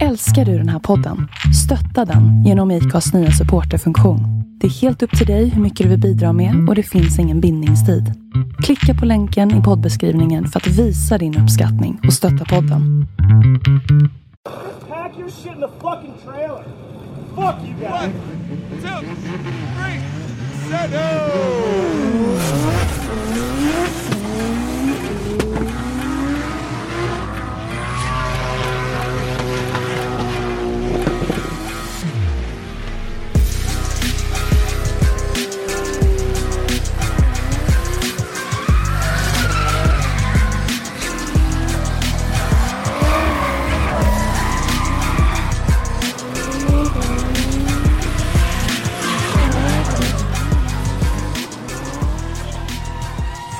Älskar du den här podden? Stötta den genom IKAs nya supporterfunktion. Det är helt upp till dig hur mycket du vill bidra med och det finns ingen bindningstid. Klicka på länken i poddbeskrivningen för att visa din uppskattning och stötta podden. Pack your shit in the fucking trailer. Fuck you guys. two, three, set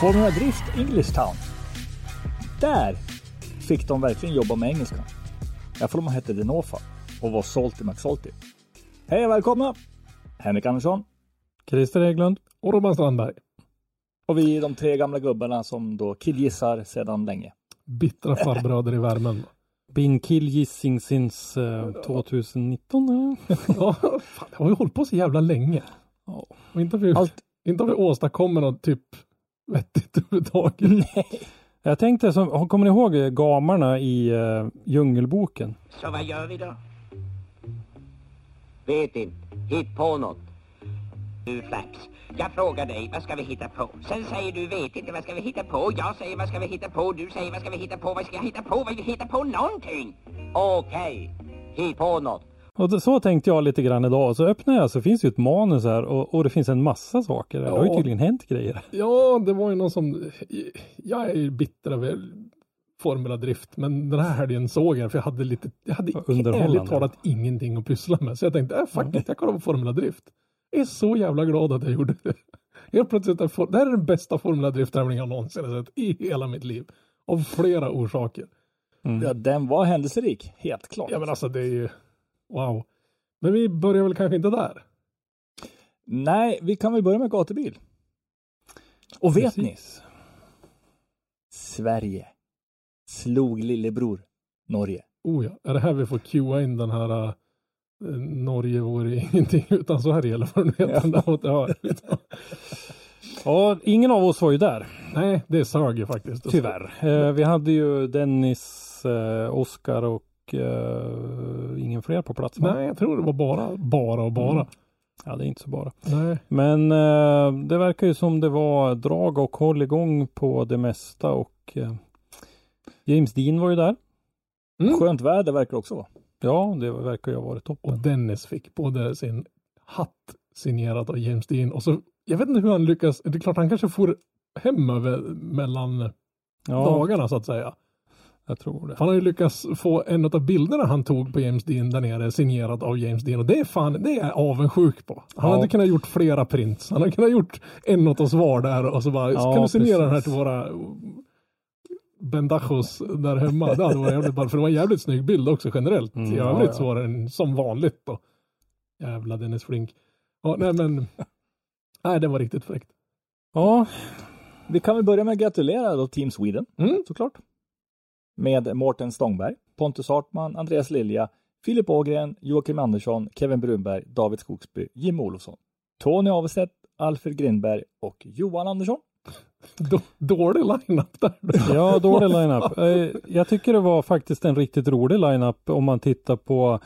Formula Drift English Town. Där fick de verkligen jobba med engelskan. Jag tror de hette Denofa och var Salty McSalty. Hej och välkomna! Henrik Andersson Christer Hägglund och Robban Strandberg. och vi är de tre gamla gubbarna som då killgissar sedan länge. Bittra farbröder i värmen. Been kill gissing since eh, 2019 eller? Ja, fan, det har ju hållit på så jävla länge. Och inte har vi, Allt- inte har vi åstadkommit något typ vettigt överhuvudtaget. Nej. Jag tänkte, som, kommer ni ihåg gamarna i uh, Djungelboken? Så vad gör vi då? Vet inte. Hitt på något. Du Flaps, jag frågar dig, vad ska vi hitta på? Sen säger du, vet inte, vad ska vi hitta på? Jag säger, vad ska vi hitta på? Du säger, vad ska vi hitta på? Vad ska jag hitta på? Vad vi hitta på någonting? Okej, hitt på något. Och så tänkte jag lite grann idag. Och så öppnar jag så finns det ju ett manus här och, och det finns en massa saker. Det har ju Ja. tydligen hänt grejer. Ja, det var ju någon som... Jag är ju bitter över Formula Drift, men den här helgen såg jag för jag hade lite... Jag hade ärligt talat ingenting att pyssla med. Så jag tänkte, äh, fuck it, jag kollar på Formula Drift. Jag är så jävla glad att jag gjorde det. Helt plötsligt, det här är den bästa Formula Drift-tävlingen jag någonsin har sett i hela mitt liv. Av flera orsaker. Ja, den var händelserik, helt klart. Ja men alltså det är ju, wow. Men vi börjar väl kanske inte där. Nej, vi kan väl börja med gatubil. Och vet ni? Precis. Sverige slog lillebror Norge. Oh ja, är det här vi får cuea in den här äh, Norge vore ingenting utan Sverige eller vad det heter. Ja, ingen av oss var ju där. Nej, det sög ju faktiskt. Tyvärr. Eh, vi hade ju Dennis, eh, Oskar och eh, ingen fler på plats. va? Nej, jag tror det var bara, bara och bara. Ja, det är inte så bara. Nej. Men eh, det verkar ju som det var drag och håll igång på det mesta och eh, James Dean var ju där. Mm. Skönt väder verkar också vara. Ja, det verkar ju ha varit Och toppen. Dennis fick både sin hatt signerad av James Dean och så, jag vet inte hur han lyckas, det är klart han kanske får hem över mellan Ja, dagarna så att säga. Jag tror det. Han har ju lyckats få en av bilderna han tog på James Dean där nere signerat av James Dean och det är fan, det är jag avundsjuk på. Han Ja. hade kunnat gjort flera prints. Han hade kunnat gjort en åt oss var där och så bara, Ja, kan du signera den här precis. till våra bendachos där hemma? Det hade varit jävligt bra, för det var en jävligt snygg bild också generellt. Mm, I övrigt ja. så var den som vanligt då. Jävla Dennis Flink. Ja, nej men, nej det var riktigt fräckt. Ja, Vi kan väl börja med att gratulera då Team Sweden, Mm. såklart. Med Mårten Stångberg, Pontus Hartman, Andreas Lilja, Filip Ågren, Joakim Andersson, Kevin Brunberg, David Skogsby, Jim Olofsson, Tony Avestedt, Alfred Grindberg och Johan Andersson. Då, dålig line-up där. ja dålig line-up. Eh, Jag tycker det var faktiskt en riktigt rolig line-up om man tittar på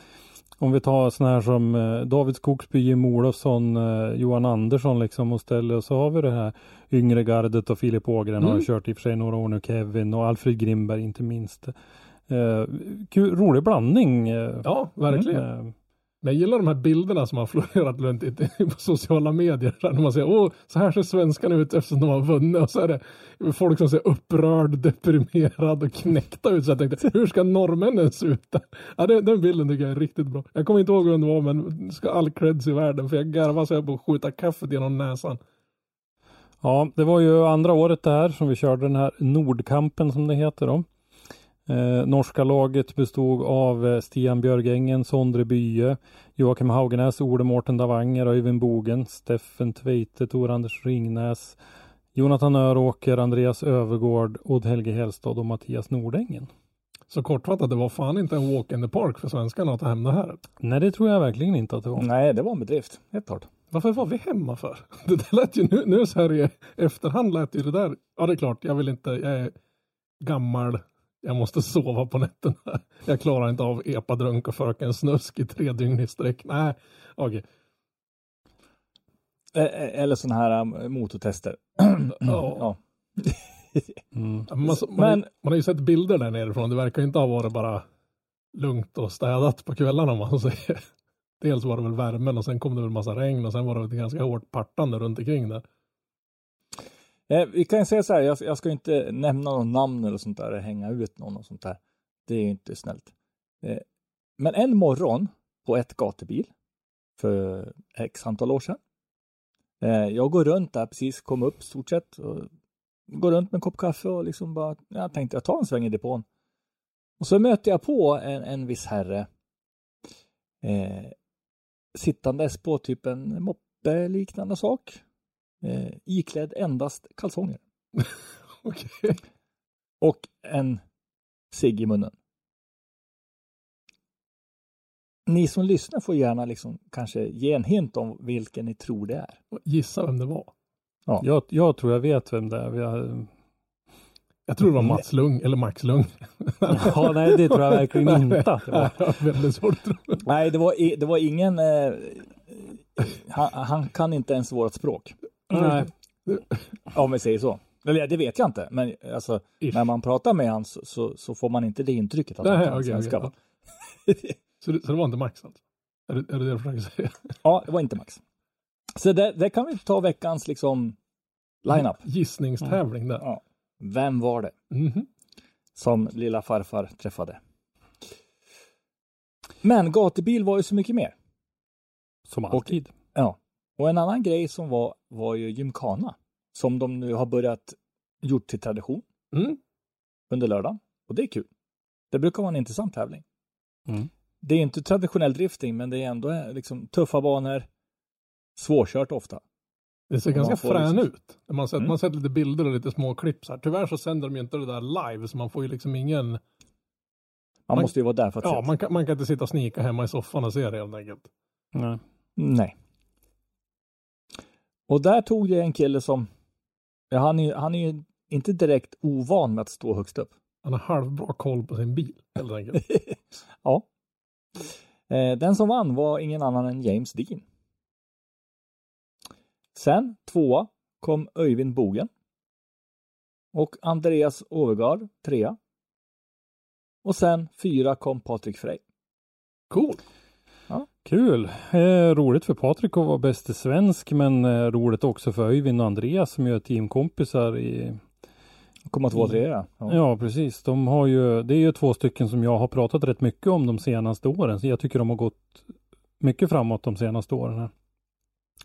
om vi tar sådana här som eh, David Skogsby, Jim Olofsson, eh, Johan Andersson liksom och ställer och så har vi det här yngre gardet och Filip Ågren har Mm. ju kört i och för sig några år nu, Kevin och Alfred Grimberg inte minst. Eh, kul, rolig blandning. eh, Ja, verkligen. eh, men jag gillar de här bilderna som har florerat runt i, på sociala medier. Där när man säger åh, så här ser svenskarna ut eftersom de har vunnit. Och så är det folk som ser upprörd, deprimerad och knäckta ut. Så jag tänkte, hur ska norrmännen se ut? Ja, den, den bilden tycker jag är riktigt bra. Jag kommer inte ihåg vem det var, men ska all creds i världen. För jag garvar så jag på att skjuta kaffet genom näsan. Ja, det var ju andra året det här som vi körde den här Nordkampen som det heter då. Eh, norska laget bestod av eh, Stian Björgängen, Sondre Bye, Joakim Haugenäs, Ole Mårten Davanger, Öyvind Bogen, Steffen Tveite, Tor Anders Ringnäs, Jonathan Öråker, Andreas Övergård, Odd Helge Hellstad och Mattias Nordängen. Så kortfattat, det var fan inte en walk in the park för svenskarna att ta hem det här. Nej, det tror jag verkligen inte att det var. Nej, det var en bedrift. Helt klart. Varför var vi hemma för? Det där lät ju nu, nu så här i efterhand lät ju det där. Ja, det är klart, jag vill inte, jag är gammal. Jag måste sova på nätterna. Jag klarar inte av epadrunk och Fröken Snusk i tre dygn i sträck. Nej, okej. Eh, Eller sådana här um, motortester. Ja. Mm. Man, man, Men- man har ju sett bilder där nerifrån. Det verkar inte ha varit bara lugnt och städat på kvällarna om man säger. Dels var det väl värmen och sen kom det väl massa regn och sen var det väl ganska hårt partande runt omkring där. Eh, vi kan säga så här, jag, jag ska inte nämna någon namn eller sånt där, hänga ut någon och sånt där. Det är ju inte snällt. Eh, men en morgon på ett gatubil för x antal år sedan. Eh, jag går runt där, precis kom upp stort sett. Och går runt med en kopp kaffe och liksom bara, jag tänkte jag tar en sväng i depån. Och så möter jag på en, en viss herre eh, sittandes på typ en moppe liknande sak. Eh, iklädd endast kalsonger Okej. och en cigg i munnen. Ni som lyssnar får gärna liksom kanske ge en hint om vilken ni tror det är. Gissa vem det var. Jag, jag tror jag vet vem det är. Har... Jag tror det var Mats Lung, eller Max Lung. Ja, nej, det tror jag verkligen inte att det var. Jag. Nej, det var, det var ingen... Eh, han, han kan inte ens vårt språk. Nej. Om vi säger så. Eller det vet jag inte, men alltså, när man pratar med honom så, så, så får man inte det intrycket att han Nej, kan okej, svenska. okej. va? Så det, så det var inte Max alltså? Är det är det, det du försöker säga? Ja, det var inte Max. Så det, det kan vi ta veckans liksom line-up. Gissningstävling där. Ja. Vem var det Mhm. som lilla farfar träffade? Men gatubil var ju så mycket mer. Som alltid. Ja. Och en annan grej som var, var ju gymkana. Som de nu har börjat gjort till tradition Mm. under lördagen. Och det är kul. Det brukar vara en intressant tävling. Mm. Det är inte traditionell drifting, men det är ändå eh, liksom tuffa banor. Svårkört ofta. Det ser ganska man frän liksom- ut. Man har sett, Mm. man har sett lite bilder och lite små klipp så här. Tyvärr så sänder de ju inte det där live så man får ju liksom ingen... Man, Man- måste ju vara där för att Ja, se. man kan, man kan inte sitta och snika hemma i soffan och se det helt enkelt. Nej. Nej. Och där tog jag en kille som, ja, han, är, han är ju inte direkt ovan med att stå högst upp. Han har halvbra koll på sin bil helt enkelt. ja. Eh, den som vann var ingen annan än James Dean. Sen tvåa kom Öyvind Bogen. Och Andreas Overgaard trea. Och sen fyra kom Patrik Frey. Cool. Kul! Eh, roligt för Patrik att vara bäste svensk men eh, roligt också för Öyvind och Andreas som ju är teamkompisar i Komma två, trea. Ja. Ja, precis. De har ju, det är ju två stycken som jag har pratat rätt mycket om de senaste åren. Så jag tycker de har gått mycket framåt de senaste åren. Här.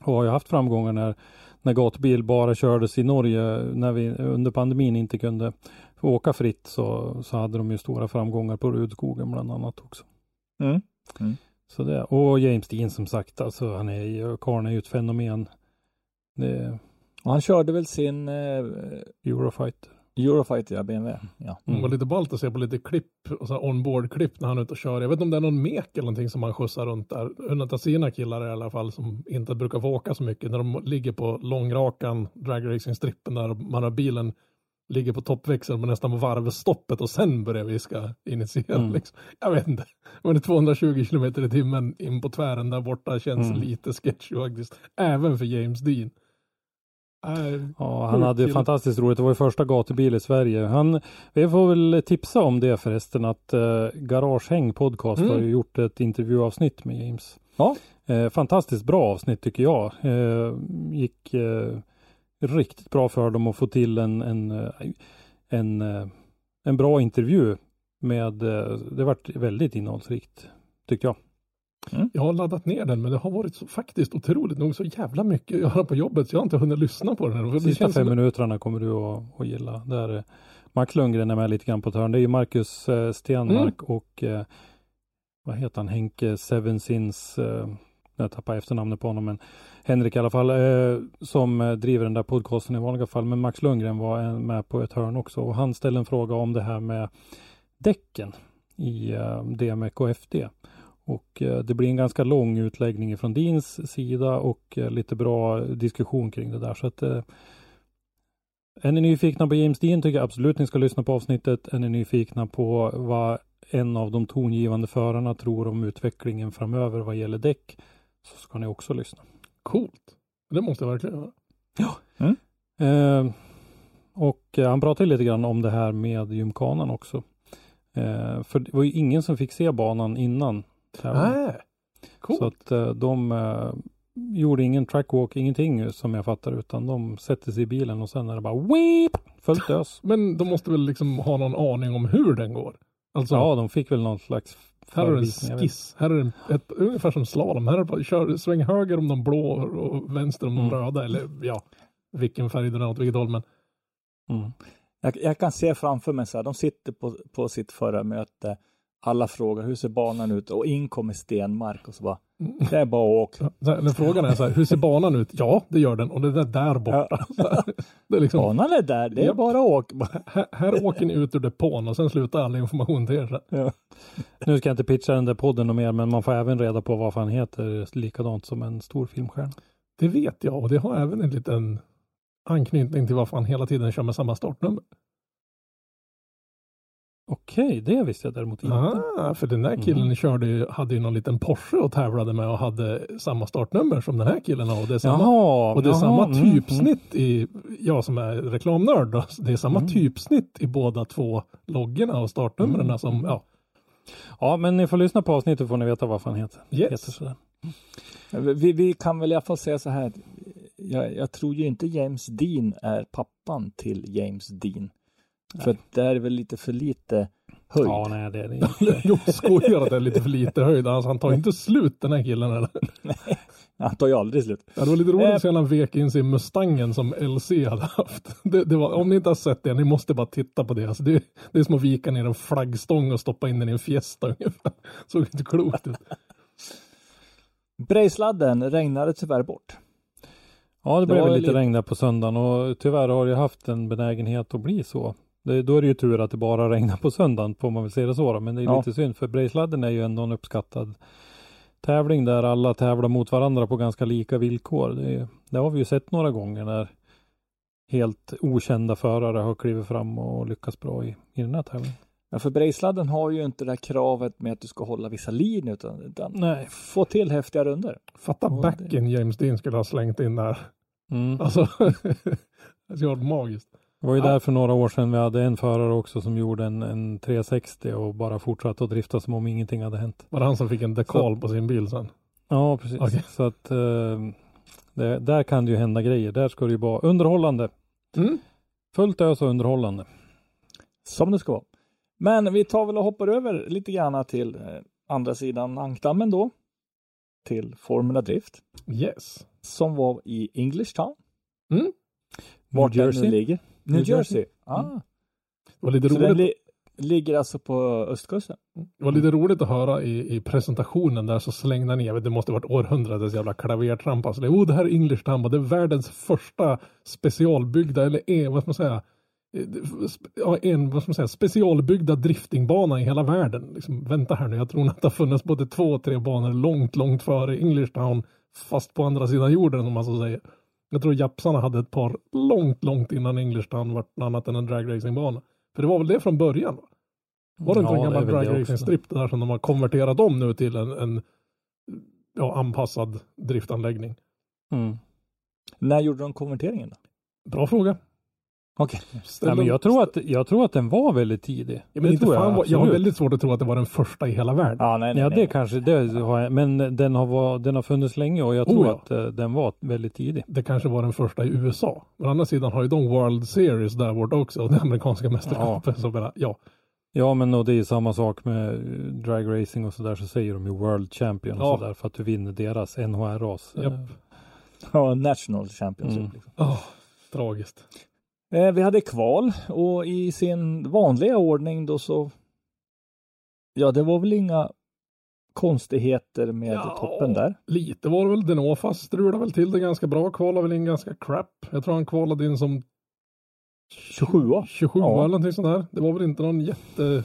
Och har ju haft framgångar när, när gatubil bara kördes i Norge. När vi under pandemin inte kunde åka fritt så, så hade de ju stora framgångar på Rudskogen bland annat också. Mm. Så det, och James Dean som sagt, alltså han är ju, karln är ju ett fenomen. Det han körde väl sin eh, Eurofighter. Eurofighter, ja, BMW. Ja. Det var lite ballt att se på lite klipp, och så här onboard-klipp när han är ute och kör. Jag vet inte om det är någon mek eller någonting som han skjutsar runt där. Av sina killar i alla fall som inte brukar få åka så mycket. När de ligger på långrakan, dragracing-strippen där man har bilen ligger på toppväxeln men nästan på varvstoppet och sen börjar vi ska initiera. Mm. Liksom. Jag vet inte. Men det är 220 kilometer i timmen in på tvären där borta känns Mm. lite sketchy faktiskt. Även för James Dean. Äh, Ja, han hade kille. fantastiskt roligt. Det var ju första gatubil i Sverige. Han, vi får väl tipsa om det förresten att eh, Garagehäng podcast Mm. har ju gjort ett intervjuavsnitt med James. Ja. Eh, fantastiskt bra avsnitt tycker jag. Eh, gick eh, riktigt bra för dem att få till en, en, eh, en, eh, en bra intervju med, eh, det vart väldigt innehållsrikt tycker jag. Jag har laddat ner den men det har varit så, faktiskt otroligt nog så jävla mycket att göra på jobbet så jag har inte hunnit lyssna på den. än. Det Sista fem som- minuterna kommer du att, att gilla. Där Max Lundgren är med lite grann på ett hörn. Det är ju Marcus eh, Stenmark Mm. och eh, vad heter han? Henke Seven Sins. Eh, jag tappar efternamnet på honom men Henrik i alla fall eh, som eh, driver den där podcasten i vanliga fall. Men Max Lundgren var en, med på ett hörn också och han ställde en fråga om det här med däcken i eh, DMEC och FD. Och eh, det blir en ganska lång utläggning från Dins sida och eh, lite bra diskussion kring det där. Så att eh, är ni nyfikna på James Dean tycker jag absolut ni ska lyssna på avsnittet. Är ni nyfikna på vad en av de tongivande förarna tror om utvecklingen framöver vad gäller däck så ska ni också lyssna. Coolt. Det måste jag verkligen göra. Eh, och eh, han pratade lite grann om det här med gymkanan också. Eh, för det var ju ingen som fick se banan innan. Nej. Coolt. Så att eh, de eh, gjorde ingen trackwalk, ingenting som jag fattar, utan de sätter sig i bilen och sen är det bara weep, fullt ös. Men de måste väl liksom ha någon aning om hur den går? Alltså, Ja, de fick väl någon slags här är en skiss. Här är en, ett, ungefär som slalom. Här är bara, kör, sväng höger om de blå och vänster om de Mm. röda. Eller ja, vilken färg det är åt vilket håll. Men Mm. Jag, jag kan se framför mig så här, de sitter på, på sitt förra möte, alla frågar hur ser banan ut och in kommer Stenmark och så bara, det är bara att åka. när frågan är så här, hur ser banan ut? Ja, det gör den. Och det där där borta. det är liksom, Banan är där, det är bara att åka. här, här åker ni ut ur depån och sen slutar all information till er. Här. Nu ska jag inte pitcha den där podden och mer, men man får även reda på vad fan heter likadant som en stor filmstjärna. Det vet jag och det har även en liten anknytning till varför han hela tiden kör med samma startnummer. Okej, det visste jag däremot inte. Ah, för den där killen Mm. körde hade ju någon liten Porsche och tävlade med och hade samma startnummer som den här killen har. Och det är samma, Jaha, och det är jaha, samma mm, mm. typsnitt i, jag som är reklamnörd då, det är samma Mm. typsnitt i båda två loggorna och startnumren Mm. som, ja, Ja, men ni får lyssna på avsnittet får ni veta vad fan heter. Yes. heter sådär. Vi, vi kan väl i alla fall säga så här, jag, jag tror ju inte James Dean är pappan till James Dean. För att det är väl lite för lite höjd. Ja, nej, det är det inte. Jo, skojar att det är lite för lite höjd. Alltså, han tar inte slut den här killen. Eller? Han tar ju aldrig slut. Ja, det var lite roligt Eh. att se när han vek in sig i Mustangen som LC hade haft. Det, det var, om ni inte har sett det, ni måste bara titta på det. Alltså, det, det är som att vika ner en flaggstång och stoppa in den i en Fiesta ungefär. Såg inte klokt ut. Brejsladden regnade tyvärr bort. Ja, det Det blev lite- regn där på söndagen och tyvärr har det haft en benägenhet att bli så. Det, då är det ju tur att det bara regnar på söndagen, får man väl se det så då. Men det är Ja. lite synd, för Brejsladden är ju ändå en uppskattad tävling där alla tävlar mot varandra på ganska lika villkor. Det, det har vi ju sett några gånger när helt okända förare har klivit fram och lyckats bra i, i den här tävlingen. Ja, för Brejsladden har ju inte det här kravet med att du ska hålla vissa linjer utan, utan Nej. få till häftiga runder. Fatta backen James Dean skulle ha slängt in där. Mm. Alltså, det skulle varit magiskt. Det var ju Ja. där för några år sedan vi hade en förare också som gjorde en, en 360 och bara fortsatte att drifta som om ingenting hade hänt. Var det han som fick en dekal på sin bil sen? Ja, precis. Okej. Så att eh, det, där kan det ju hända grejer. Där ska det ju vara underhållande. Mm. Fullt ös och underhållande. Som det ska vara. Men vi tar väl och hoppar över lite grann till eh, andra sidan ankdammen då. Till Formula Drift. Yes. Som var i English Town. Mm. Vart New den nu Jersey. ligger. New, New Jersey. Jersey. Ah. Mm. Lite Så den roligt. li ligger alltså på östkusten. Det var lite roligt att höra i, i presentationen där så slängde han ner, det måste varit århundradets jävla klavertramp. Alltså, det, oh, det här är English Tamba, det är världens första specialbyggda, eller är, vad ska man säga, eh, ja, en vad ska man säga, specialbyggda driftingbana i hela världen. Liksom, vänta här nu, jag tror att det har funnits både två och tre banor långt, långt före English Town, fast på andra sidan jorden om man så säger. Jag tror japsarna hade ett par långt, långt innan English Town var annat än en dragracingbana. För det var väl det från början? Va? Var det inte Ja, en gammal väl det dragracing också. strip där som de har konverterat om nu till en, en ja, anpassad driftanläggning? Mm. När gjorde de konverteringen då? Bra fråga. Okej. Ja, men jag, tror att, jag tror att den var väldigt tidig. Ja, men Det inte tror fan, vad- jag har väldigt svårt att tro att det var den första i hela världen. Ja, nej, nej, Ja, nej. det kanske det har jag, men den har, var, den har funnits länge och jag Oh, tror ja. att eh, den var väldigt tidig. Det kanske var den första i USA. Men å andra sidan har ju de World Series där borta också, och det amerikanska mästerskapet. Så bara, ja, Ja, men och det är samma sak med eh, dragracing och sådär så säger de ju World Champion och Ja. sådär för att du vinner deras NHR-ras. Japp. Ja, National Championship. Mm. Liksom. oh, tragiskt. Eh, vi hade kval och i sin vanliga ordning då så Ja, det var väl inga konstigheter med Ja. toppen där. Lite var det väl. Denofas strulade väl till det ganska bra. Kvalade väl in ganska crap. Jag tror han kvalade in som 27 27 Ja. eller någonting sånt där. Det var väl inte någon jätte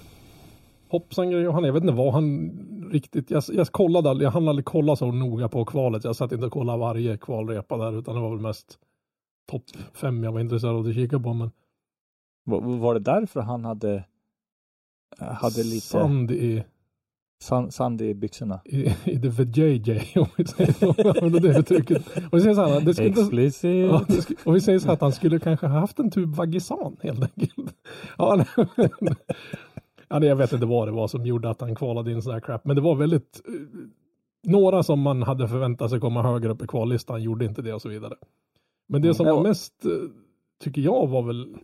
hoppsan grejer. Han, jag vet inte vad han riktigt, jag, jag kollade aldrig, jag hann aldrig kolla så noga på kvalet. Jag satt inte och kollade varje kvalrepa där utan det var väl mest topp fem jag var intresserad av att kika på. Men Var, var det därför han hade, hade lite sand i, sand, sand i byxorna? i, i the VJJ om vi säger så. Om det uttrycket. Och vi säger så här, det skulle inte. Ja, det sk- och vi säger så här att han skulle kanske ha haft en tub Vagisan helt enkelt. Ja, nej, ja, jag vet inte vad det var som gjorde att han kvalade in sån här crap, men det var väldigt eh, några som man hade förväntat sig komma högre upp i kvallistan gjorde inte det och så vidare. Men det som var mest, eh, tycker jag, var väl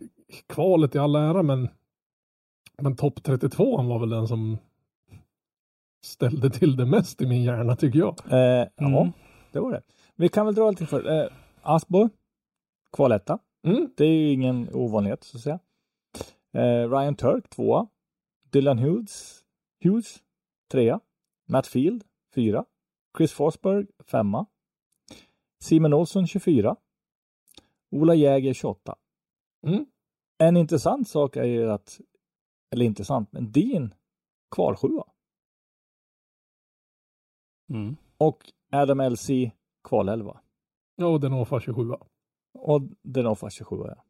kvalet i all ära, men, men topp 32 var väl den som ställde till det mest i min hjärna tycker jag. Eh, Ja, Mm. det var det. Vi kan väl dra lite för. Eh, Asbo, kvaletta. Mm. Det är ju ingen ovanlighet så att säga. Eh, Ryan Turk, tvåa. Dylan Hughes, Hughes, trea. Matt Field, fyra. Chris Forsberg, femma. Simon Olsson, 24. Ola Jäger, 28. Mm. En intressant sak är ju att, eller intressant, men din kvalsjua Mm. och Adam LC kvalelva. Ja, och den var 27. Och Denoffa 27 ja.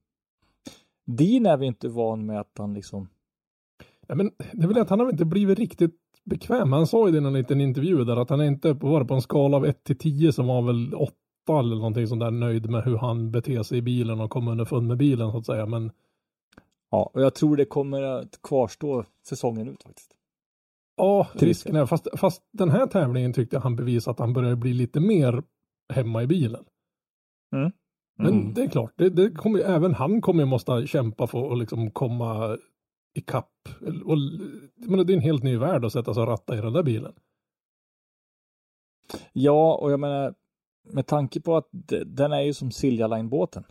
Dean är vi inte van med att han liksom Ja, men det är väl att han har inte blivit riktigt bekväm. Han sa ju det i en liten intervju där att han är inte var det på en skala av 1 till 10 som var väl 8 eller någonting sånt där nöjd med hur han beter sig i bilen och kommer underfund med bilen så att säga. Men Ja, och jag tror det kommer att kvarstå säsongen ut faktiskt. ja, risken är, fast, fast den här tävlingen tyckte jag han bevisade att han börjar bli lite mer hemma i bilen. Mm. Men Mm. det är klart, det, det kommer, även han kommer ju måste kämpa för att liksom komma ikapp. Och, men det är en helt ny värld att sätta sig och ratta i den där bilen. Ja, och jag menar med tanke på att de- den är ju som Silja Line-båten.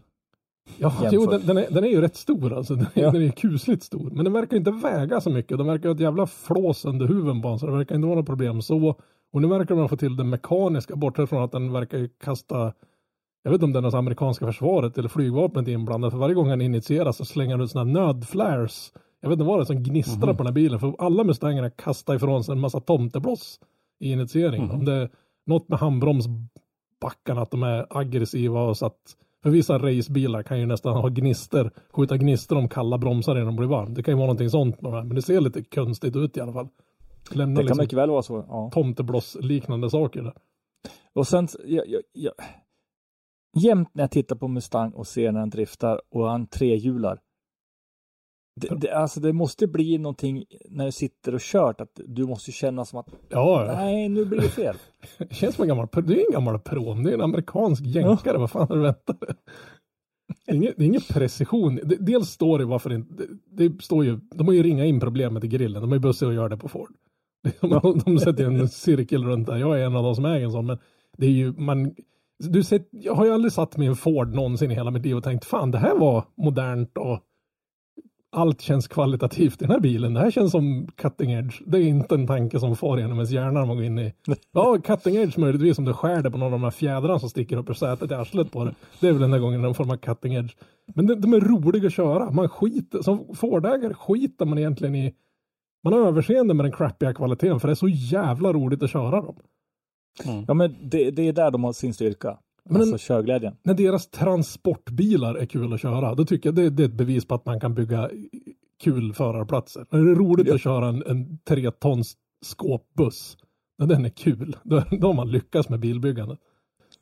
Ja, jämfört. jo, den, den, är, den är ju rätt stor alltså. Den, är- Ja. den är ju kusligt stor. Men den verkar inte väga så mycket. De verkar ha ett jävla flås under huven på så det verkar inte vara något problem så. Och nu verkar de få till det mekaniska, bortsett från att den verkar ju kasta jag vet inte om det är något amerikanska försvaret eller flygvapnet inblandat. För varje gång han initieras så slänger han ut sådana nödflares. Jag vet inte vad det är som gnistrar Mhm. på den här bilen. För alla Mustangerna kastar ifrån sig en massa tomtebloss i initieringen. Mhm. Om det är något med handbromsbackarna, att de är aggressiva och så att för vissa racebilar kan ju nästan ha gnister, skjuta gnister om kalla bromsar innan de blir varmt. Det kan ju vara någonting sånt med här, men det ser lite konstigt ut i alla fall. Lämna Det kan liksom mycket väl vara så. Ja. tomtebloss liknande saker där. Och sen, jag, jag, jag, jämt när jag tittar på Mustang och ser när han driftar och han trehjular. Det, det, alltså det måste bli någonting när du sitter och kört att du måste känna som att Ja, ja. nej, nu blir det fel. Det känns som en gammal, det är en gammal prom, det är en amerikansk jänkare, vad fan har du väntat dig? Det är ingen, det är ingen precision. Dels står det varför inte, det, det står ju, de har ju ringat in problemet i grillen, de har ju bussat och gör det på Ford. De, de sätter en cirkel runt där, jag är en av de som äger en sån, men det är ju, man, du sett, jag har ju aldrig satt mig i en Ford någonsin i hela mitt liv och tänkt, fan det här var modernt och allt känns kvalitativt i den här bilen. Det här känns som cutting edge. Det är inte en tanke som far genom ens hjärna när man går in i Ja, cutting edge möjligtvis om du skär det på någon av de här fjädrarna som sticker upp ur sätet i arslet på det. Det är väl den där gången de får man cutting edge. Men de, de är roliga att köra. Man skiter, som Fordägare skiter man egentligen i. Man har överseende med den crappiga kvaliteten för det är så jävla roligt att köra dem. Ja, men det, det är där de har sin styrka. Men alltså en- körglädjen. När deras transportbilar är kul att köra, då tycker jag det, det är ett bevis på att man kan bygga kul förarplatser. När det är roligt att köra en, en tre tons skåpbuss, när den är kul, då, då har man lyckats med bilbyggandet.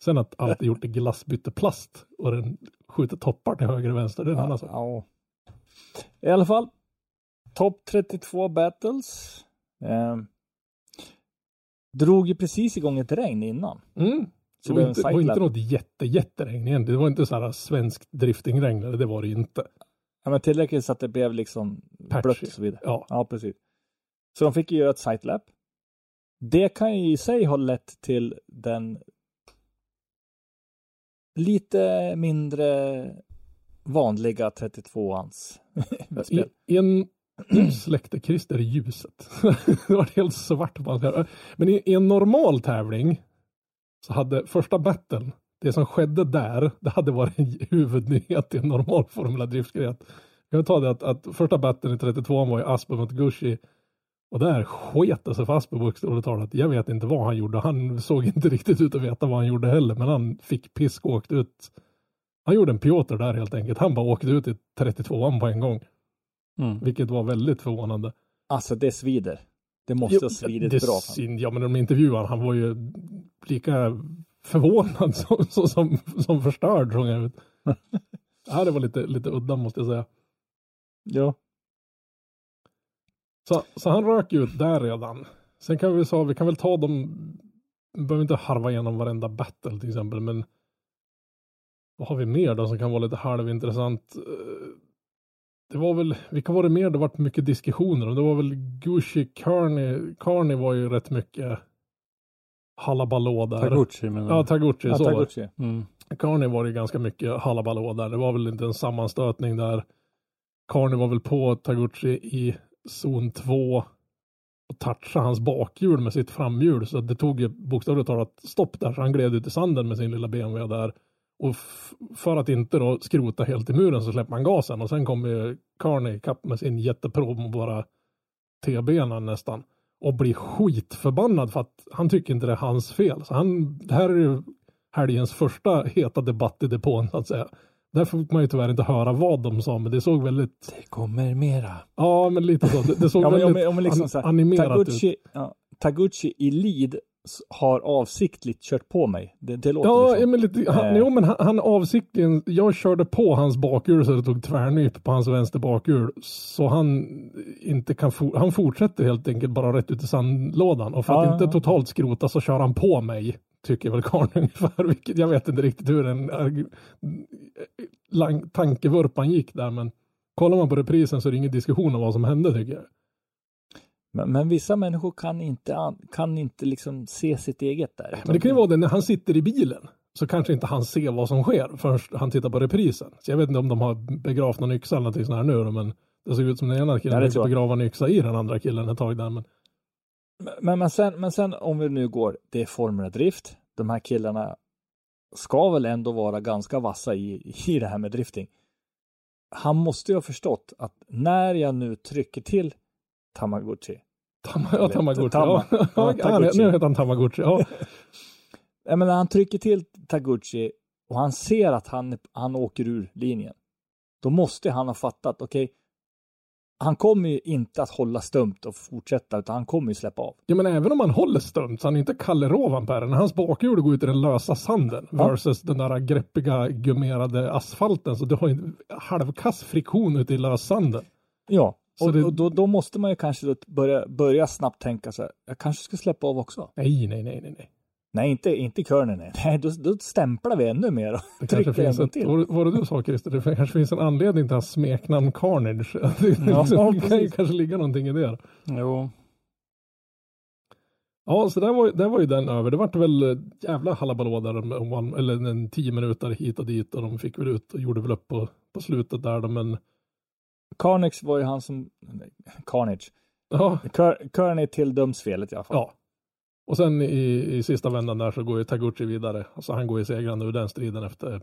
Sen att allt är gjort i glassbytteplast och den skjuter toppar till höger och vänster, det är en annan sak. Ja. I alla fall. Topp 32 battles. Eh, drog ju precis igång ett regn innan. Mm. Så Det var inte, var inte något jätte, jätteregn egentligen. Det var inte så här svenskt driftingregn, det var det inte. Ja, men tillräckligt så att det blev liksom Patchy. blött och så vidare. Ja, Ja, precis. Så de fick ju göra ett sitelap. Det kan ju i sig ha lett till den lite mindre vanliga 32ans I, spel. i en nu släckte Christer ljuset. det var helt svart på hans Men i, i en normal tävling så hade första battlen, det som skedde där, det hade varit en huvudnyhet i en normal Formula Driftgrej. Jag kan ta det att, att första battlen i 32 var ju Asper mot Gushi. Och där sket det sig fast på bokstavligt talat. Jag vet inte vad han gjorde. Han såg inte riktigt ut att veta vad han gjorde heller. Men han fick pisk och åkte ut. Han gjorde en Piotr där helt enkelt. Han bara åkte ut i 32an på en gång. Mm. Vilket var väldigt förvånande. Alltså det svider. Det måste ha svidit det bra. Fan. syn- Ja men de intervjuade han var ju lika förvånad som, som, som, som förstörd såg jag ut. ja, det var lite, lite udda måste jag säga. Ja. Så, så han rök ut där redan. Sen kan vi säga, vi kan väl ta dem, vi behöver inte harva igenom varenda battle till exempel, men vad har vi mer då som kan vara lite halvintressant? Det var väl, vilka var det mer det varit mycket diskussioner om? Det var väl Gucci Carney, Carney var ju rätt mycket halabalå där. Taguchi menar Ja, jag. Taguchi. Ja, så var. Taguchi. Mm. Carney var det ganska mycket halabalå där. Det var väl inte en sammanstötning där. Carney var väl på Taguchi i zon 2 och touchade hans bakhjul med sitt framhjul. Så det tog ju bokstavligt talat stopp där. Så han gled ut i sanden med sin lilla BMW där. Och för att inte då skrota helt i muren så släpper man gasen. Och sen kommer ju Carney kapp med sin jätteprom och bara T-benen nästan. Och blir skitförbannad för att han tycker inte det är hans fel. Så han, det här är ju helgens första heta debatt i depån så att säga. Där fick man ju tyvärr inte höra vad de sa, men det såg väldigt, Det kommer mera. ja men lite så. Det, det såg Ja, men, väldigt ja, men, ja, men liksom an, animerat ut. Taguchi, ja, Taguchi i lead s- har avsiktligt kört på mig. Det, det låter Ja, liksom. men lite, han, Eh. jo, men han, han avsiktligen, jag körde på hans bakhjul så det tog tvärnyp på hans vänster bakhjul. Så han inte kan, for, han fortsätter helt enkelt bara rätt ut i sandlådan. Och för Ja, att inte ja. totalt skrota så kör han på mig. Tycker väl karln ungefär. Vilket jag vet inte riktigt hur den lang, tankevurpan gick där. Men kollar man på reprisen så är det ingen diskussion om vad som hände tycker jag. Men, men vissa människor kan inte, an- kan inte liksom se sitt eget där. Men det kan ju vara det när han sitter i bilen. Så kanske inte han ser vad som sker förrän han tittar på reprisen. Så jag vet inte om de har begravt någon yxa eller någonting sånt här nu men det såg ut som den ena killen fick begrava en yxa i den andra killen ett tag där. Men Men, men, sen, men sen om vi nu går, det är Formula Drift. De här killarna ska väl ändå vara ganska vassa i, i det här med drifting. Han måste ju ha förstått att när jag nu trycker till Tamagotchi. Tam- ja, Tamagotchi. Tama- ja. ja, Taguchi. nu heter han Tamagotchi. Ja. Jag menar, han trycker till Taguchi och han ser att han, han åker ur linjen. Då måste han ha fattat, okej, han kommer ju inte att hålla stumt och fortsätta, utan han kommer ju släppa av. ja, men även om han håller stumt så han är inte Kalle Rovanperä. Hans bakhjul går ut i den lösa sanden Ja. versus den där greppiga gummerade asfalten. Så du har ju halvkass friktion ute i lössanden. Ja, och, det- och då, då måste man ju kanske då börja, börja snabbt tänka så här, jag kanske ska släppa av också. Nej, nej, nej, nej. nej. Nej, inte, inte körnen, nej. nej då, då stämplar vi ännu mer och Det trycker finns ett, till. vad var det du sa Christer? Det kanske finns en anledning till hans smeknamn Carnage. Det, Ja, liksom, det kan ju kanske ligga någonting i det. Jo. Ja, så där var, där var ju den över. Det vart väl eh, jävla halabalå där, om eller en tio minuter hit och dit och de fick väl ut och gjorde väl upp på, på slutet där men Carnage var ju han som, Carnage. ja, Kearney tilldöms felet i alla fall. ja. Och sen i, i sista vändan där så går ju Taguchi vidare. Alltså han går ju segrande ur den striden efter,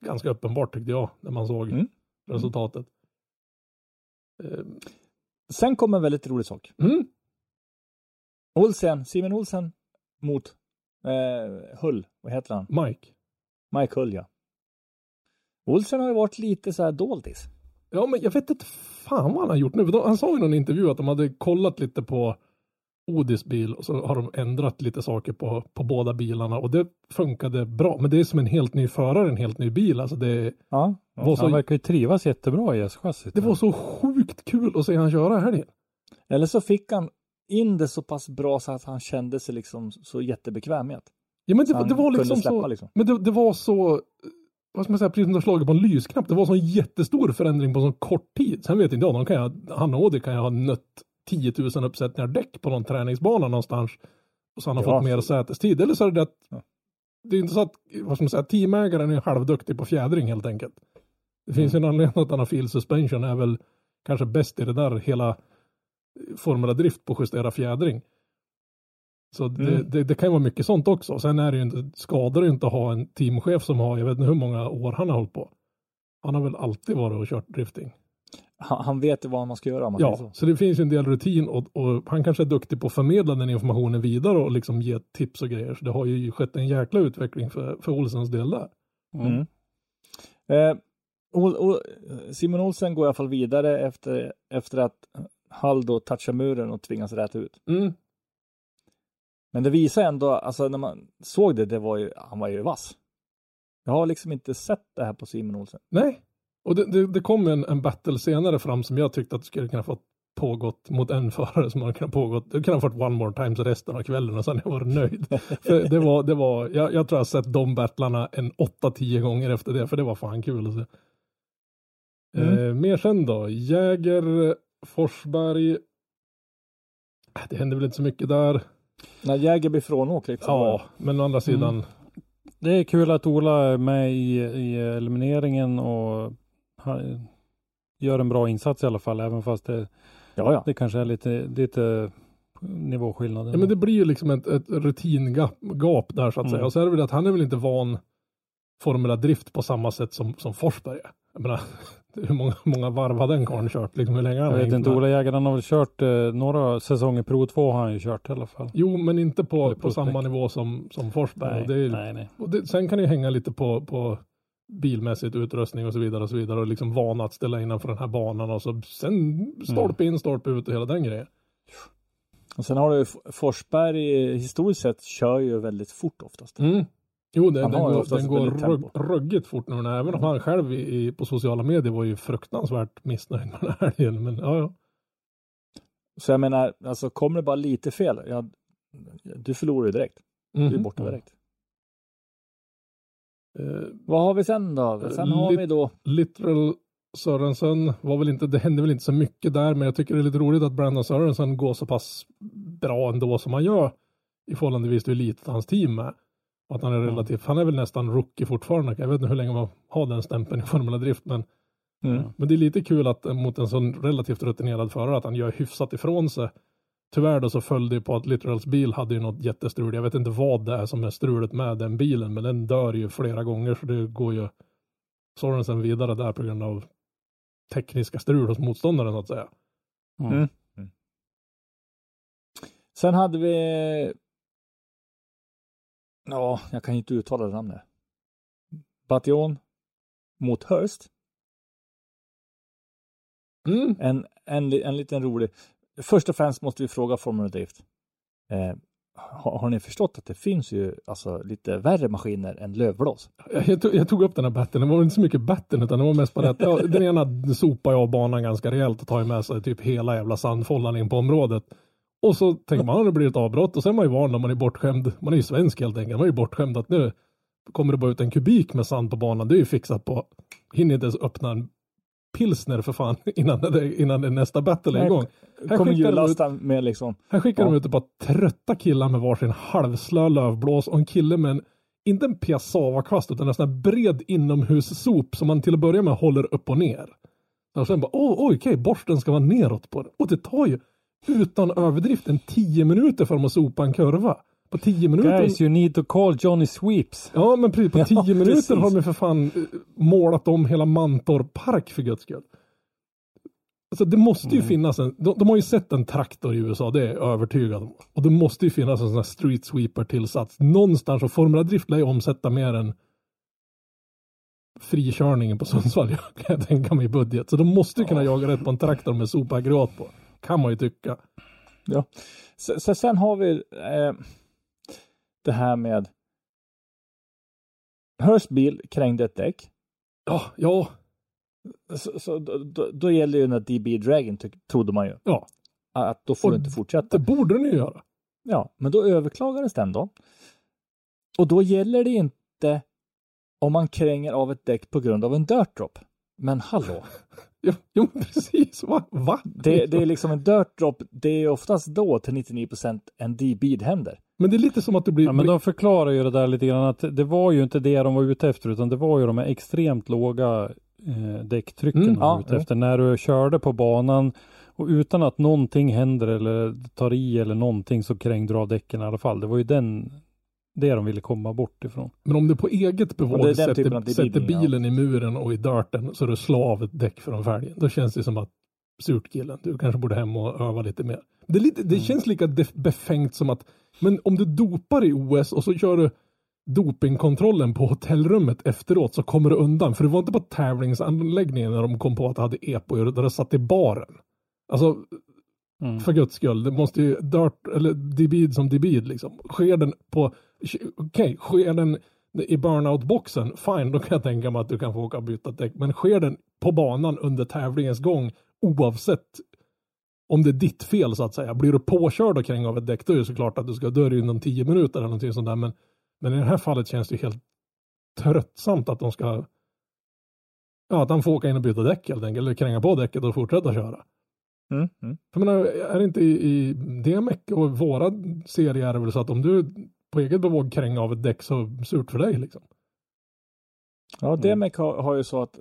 ganska uppenbart tyckte jag, när man såg Mm. resultatet. Eh, Sen kom en väldigt rolig sak. Mm. Olsen, Simon Olsen mot eh, Hull, vad heter han? Mike. Mike Hull ja. Olsen har ju varit lite så här doldis. Ja, men jag vet inte fan vad han har gjort nu. Han sa i någon intervju att de hade kollat lite på Odis bil och så har de ändrat lite saker på, på båda bilarna och det funkade bra. Men det är som en helt ny förare, en helt ny bil. Alltså det, Ja. var så, Han verkar ju trivas jättebra i S-chassit. det var så sjukt kul att se han köra i helgen. Eller så fick han in det så pass bra så att han kände sig liksom så jättebekväm med det. Ja, men det, det var liksom så. liksom. Men det, det var så, vad ska man säga, precis som du har slagit på en lysknapp. Det var så en jättestor förändring på så kort tid. Sen vet inte jag, kan jag, han och Audi kan jag ha nött 10 000 uppsättningar däck på någon träningsbana någonstans. Och så han har Ja. fått mer sätestid. Eller så är det att, Ja. det är inte så att, vad ska man säga, teamägaren är halvduktig på fjädring helt enkelt. Det finns ju en anledning att han har feel suspension, är väl kanske bäst i det där hela Formula Drift på justera fjädring. Så det, Mm. det, det kan ju vara mycket sånt också. Sen är det ju inte, skadar det ju inte att ha en teamchef som har, jag vet inte hur många år han har hållit på. Han har väl alltid varit och kört drifting. han, han vet vad man ska göra man Ja, så. så det finns ju en del rutin och, och han kanske är duktig på att förmedla den informationen vidare och liksom ge tips och grejer. Så det har ju skett en jäkla utveckling för, för Olsens del där. Mm. Eh, Ol, Ol, Simon Olsen går i alla fall vidare efter, efter att Hall då touchar muren och tvingas räta ut. Mm. Men det visar ändå, alltså när man såg det, det var ju, han var ju vass. Jag har liksom inte sett det här på Simon Olsen. Nej, och det, det, det kom en, en battle senare fram som jag tyckte att det skulle kunna fått pågått mot en förare som hade kunnat pågått. Det kunde ha fått one more times resten av kvällen och sen har jag varit nöjd. för det var, det var, jag, jag tror jag har sett de battlarna en 8-10 gånger efter det, för det var fan kul att se. Mm. Eh, mer sen då, Jäger, Forsberg. Äh, Det hände väl inte så mycket där. När Jäger blir frånåkt liksom. Ja, men å andra sidan. Det är kul att Ola är med i, i elimineringen och han gör en bra insats i alla fall, även fast det, ja, ja. det kanske är lite, lite nivåskillnader. Ja, men det blir ju liksom ett, ett rutingap gap där så att Mm. säga. Och så är det väl att han är väl inte van Formula Drift på samma sätt som, som Forsberg är. Jag menar, hur många, många varv har den karln kört? Liksom, hur länge har Jag han vet hängt inte? Ola Jägaren har väl kört eh, några säsonger, Pro 2 har han ju kört i alla fall. Jo, men inte på, på samma nivå som, som Forsberg. Nej, och det är, nej, nej. Och det, sen kan det ju hänga lite på, på bilmässigt utrustning och så vidare och så vidare och liksom vana att ställa innanför den här banan och så sen stolpe in, stolpe ut och hela den grejen. Och sen har du Forsberg, historiskt sett, kör ju väldigt fort oftast. Mm. Jo, den, Han den har går, den går rugg, ruggigt fort nu. Även om han själv i, i, på sociala medier var ju fruktansvärt missnöjd med den här delen. Men ja, ja. Så jag menar, alltså kommer det bara lite fel, ja, du förlorar ju direkt. Du är Mhm. borta direkt. Eh, Vad har vi sen då? Sen har Lite- vi då, Literal Sörensen var väl inte, det hände väl inte så mycket där, men jag tycker det är lite roligt att Brandon Sörensen går så pass bra ändå som han gör i förhållandevis till hur litet hans team är. Att han är relativt, han är väl nästan rookie fortfarande. Jag vet inte hur länge man har den stämpeln i Formula Drift, men, mm. men det är lite kul att eh, mot en sån relativt rutinerad förare att han gör hyfsat ifrån sig. Tyvärr då så följde det på att Literals bil hade ju något jättestrul. Jag vet inte vad det är som är strulet med den bilen, men den dör ju flera gånger så det går ju Sorensen vidare där på grund av tekniska strul hos motståndaren så att säga. Mm. Mm. sen hade vi, ja, jag kan inte uttala det namnet. Bation mot Hurst. Mm. En, en, en liten rolig. Först och främst måste vi fråga Formula Drift. Eh, har, har ni förstått att det finns ju alltså lite värre maskiner än lövblås? Jag, tog, jag tog upp den här batten, det var inte så mycket batten utan det var mest bara att ja, den ena sopar jag av banan ganska rejält och tar med sig typ hela jävla sandfållan in på området. Och så tänker man, det blir ett avbrott och sen är man ju van när man är bortskämd. Man är ju svensk helt enkelt. Man är ju bortskämd att nu kommer det bara ut en kubik med sand på banan. Det är ju fixat på. Hinner inte ens öppna en pilsner för fan innan det, innan det nästa battle är igång. Här Kommer skickar de ut- hjullasta med liksom, här skickar Ja. de ut ett par trötta killar med varsin halvslö lövblås och en kille med en, inte en piassavakvast utan en sån här bred inomhussop som man till att börja med håller upp och ner. Och sen bara, oh, okej, borsten ska vara neråt på den. Och det tar ju utan överdrift en tio minuter för dem att sopa en kurva. På tio minuter. Guys, you need to call Johnny Sweeps. Ja, men precis. På Ja, tio minuter precis. har de för fan eh, målat om hela Mantorp park för guds skull. Alltså det måste ju Mm. finnas en, de, de har ju sett en traktor i USA, det är jag övertygad om. Och det måste ju finnas en sån här street sweeper tillsats. Någonstans och Formula Drift lär ju omsätta mer än frikörningen på Sundsvall kan jag tänka mig i budget. Så de måste ju kunna jaga rätt på en traktor med sopaggregat på. Kan man ju tycka. ja. Så, så sen har vi eh, det här med Hurst bil krängde ett däck. Ja, ja, Så, så då, då, gäller ju den här DB Dragon, trodde man ju. ja. Att då får Och du inte fortsätta. Det borde den ju göra. Ja, men då överklagades den då. Och då gäller det inte om man kränger av ett däck på grund av en dirt drop. Men hallå, Jo, jo precis. Va? Va? det, det är liksom en dirt drop. Det är oftast då till 99 en D-bead händer. Men det är lite som att du blir... Ja, men de förklarar ju det där lite grann att det var ju inte det de var ute efter utan det var ju de här extremt låga eh, däcktrycken Mm, de var ja, ute efter. När du körde på banan och utan att någonting händer eller tar i eller någonting så krängde du av däcken i alla fall. Det var ju den det de ville komma bort ifrån. Men om du på eget bevåg sätter, sätter debilning, ja. bilen i muren och i dirten så du slår av ett däck från fälgen. Då känns det som att surt killen, du kanske borde hem och öva lite mer. Det, lite, det Mm. känns lika befängt som att, men om du dopar i OS och så kör du dopingkontrollen på hotellrummet efteråt så kommer du undan. För det var inte på tävlingsanläggningen när de kom på att det hade EPO där det satt i baren. Alltså, Mm. för guds skull, det måste ju dirt, eller debid som debid liksom. Sker den på, okej, sker den i burnout-boxen, fine, då kan jag tänka mig att du kan få åka och byta däck. Men sker den på banan under tävlingens gång, oavsett om det är ditt fel så att säga. Blir du påkörd och kräng av ett däck, då är det såklart att du ska dö inom tio minuter eller någonting sånt där. Men, men i det här fallet känns det ju helt tröttsamt att de ska Ja, att han får åka in och byta däck helt enkelt, eller kränga på däcket och fortsätta köra. Mm, mm. För menar, är det inte i, i DMEC och våra serier är det väl så att om du på eget bevåg kränga av ett däck så surt för dig liksom. Ja, DMEC har, har ju så att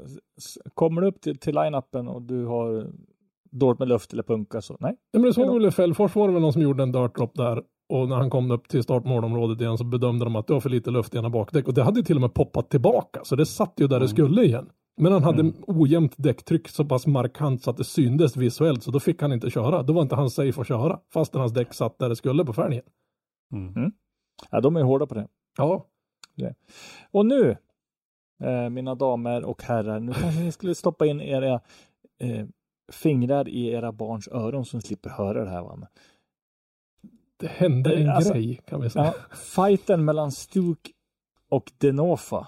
kommer du upp till, till line-upen och du har dåligt med luft eller punka så nej. Ja, men det såg väl i Fällfors var det väl någon som gjorde en dirt drop där och när han kom upp till startmålområdet igen så bedömde de att det var för lite luft i ena bakdäck och det hade ju till och med poppat tillbaka så det satt ju där det skulle igen. Men han hade ojämnt däcktryck så pass markant så att det syndes visuellt så då fick han inte köra. Då var inte han safe att köra fastän hans däck satt där det skulle på fälgen. Ja, de är hårda på det. Ja, Och nu, eh, mina damer och herrar, nu kanske ni skulle stoppa in era eh, fingrar i era barns öron så ni slipper höra det här. Va? Det hände en Alltså, grej kan vi säga. ja, fighten mellan Stuk och Denofa.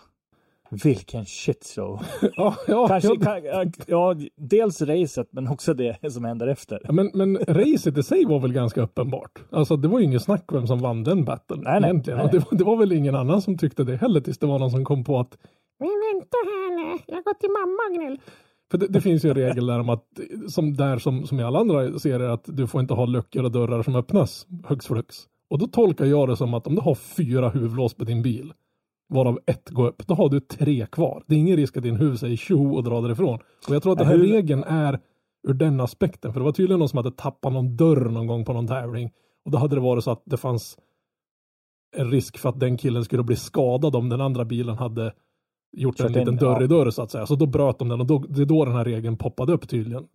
Vilken shitshow. Ja, ja, Kanske, ja, ja, dels racet men också det som händer efter. Men, men racet i sig var väl ganska uppenbart. Alltså det var ju inget snack vem som vann den battlen Nej, nej, egentligen. nej, Och det, var- det var väl ingen annan som tyckte det heller tills det var någon som kom på att Men vänta här nu, jag går till mamma Gnäll. för det, det finns ju en regel där om att som där som, som i alla andra serier att du får inte ha luckor och dörrar som öppnas hux flux. Och då tolkar jag det som att om du har fyra huvudlås på din bil varav ett går upp, då har du tre kvar. Det är ingen risk att din huvud säger tjo och drar därifrån. Och jag tror att den här Hur- regeln är ur den aspekten. För det var tydligen någon som hade tappat någon dörr någon gång på någon tävling. Och då hade det varit så att det fanns en risk för att den killen skulle bli skadad om den andra bilen hade gjort en liten dörr i dörr så att säga. Så då bröt de den och då, det är då den här regeln poppade upp tydligen.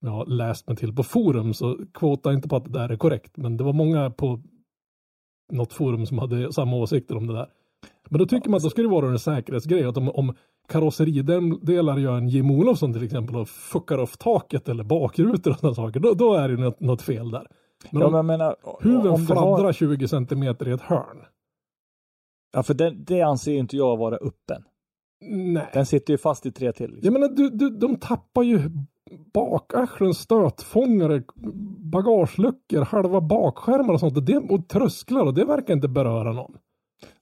Jag har läst mig till på forum så kvota inte på att det där är korrekt. Men det var många på något forum som hade samma åsikter om det där. Men då tycker man att då ska det vara en säkerhetsgrej. Att om, om karosseridelar gör en Jim Olofsson till exempel och fuckar upp taket eller bakrutor och sådana saker. Då, då är det något, något fel där. Men Ja, om men menar, huven fladdrar har, 20 centimeter i ett hörn. ja, för det, det anser ju inte jag vara öppen. Nej. Den sitter ju fast i tre till. Liksom. Jag menar, du, du, de tappar ju bakarslen, stötfångare, bagageluckor, halva bakskärmar och sånt. Det, och trösklar och det verkar inte beröra någon.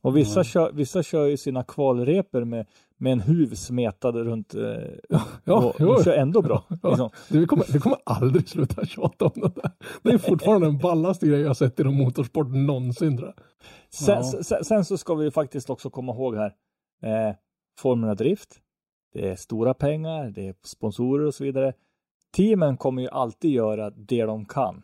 Och vissa, kör, vissa kör ju sina kvalreper med, med en huv smetad runt eh, Ja, och, jo. och kör ändå bra. Ja, Liksom. vi, kommer, vi kommer aldrig sluta tjata om det där. Det är fortfarande den ballaste grejen jag sett inom motorsport någonsin tror jag. Sen, Ja. sen, sen så ska vi faktiskt också komma ihåg här. Eh, Formula Drift. Det är stora pengar, det är sponsorer och så vidare. Teamen kommer ju alltid göra det de kan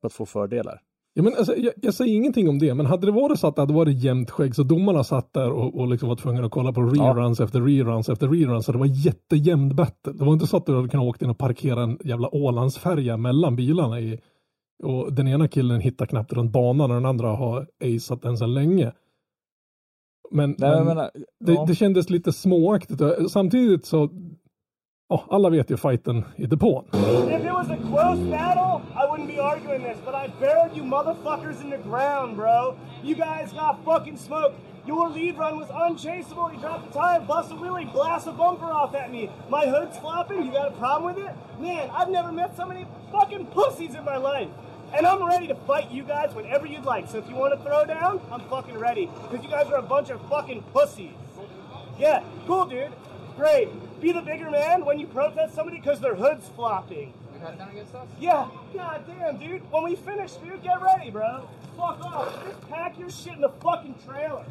för att få fördelar. Ja, men alltså, jag, jag säger ingenting om det, men hade det varit så att det hade varit jämnt skägg så domarna satt där och, och liksom var tvungna att kolla på reruns efter reruns efter reruns så det var jättejämn battle. Det var inte så att du hade kunnat åka in och parkera en jävla Ålandsfärja mellan bilarna i, och den ena killen hittar knappt runt banan och den andra har aceat den sedan länge. Men, Nej, men jag menar, det, ja. det kändes lite småaktigt. Samtidigt så, ja, alla vet ju fighten i depån. If it was a close battle, I wouldn't be arguing this, but I buried you motherfuckers in the ground, bro. You guys got fucking smoked. Your lead run was unchaseable. You dropped the tire, bust a wheelie, blast a bumper off at me. My hood's flopping. You got a problem with it? Man, I've never met so many fucking pussies in my life. And I'm ready to fight you guys whenever you'd like. So if you want to throw down, I'm fucking ready. Because you guys are a bunch of fucking pussies. Yeah, cool, dude. Great. Be the bigger man when you protest somebody because their hood's flopping. Yeah, god damn, dude. When we finish, dude, get ready, bro. Fuck off. Just pack your shit in the fucking trailer.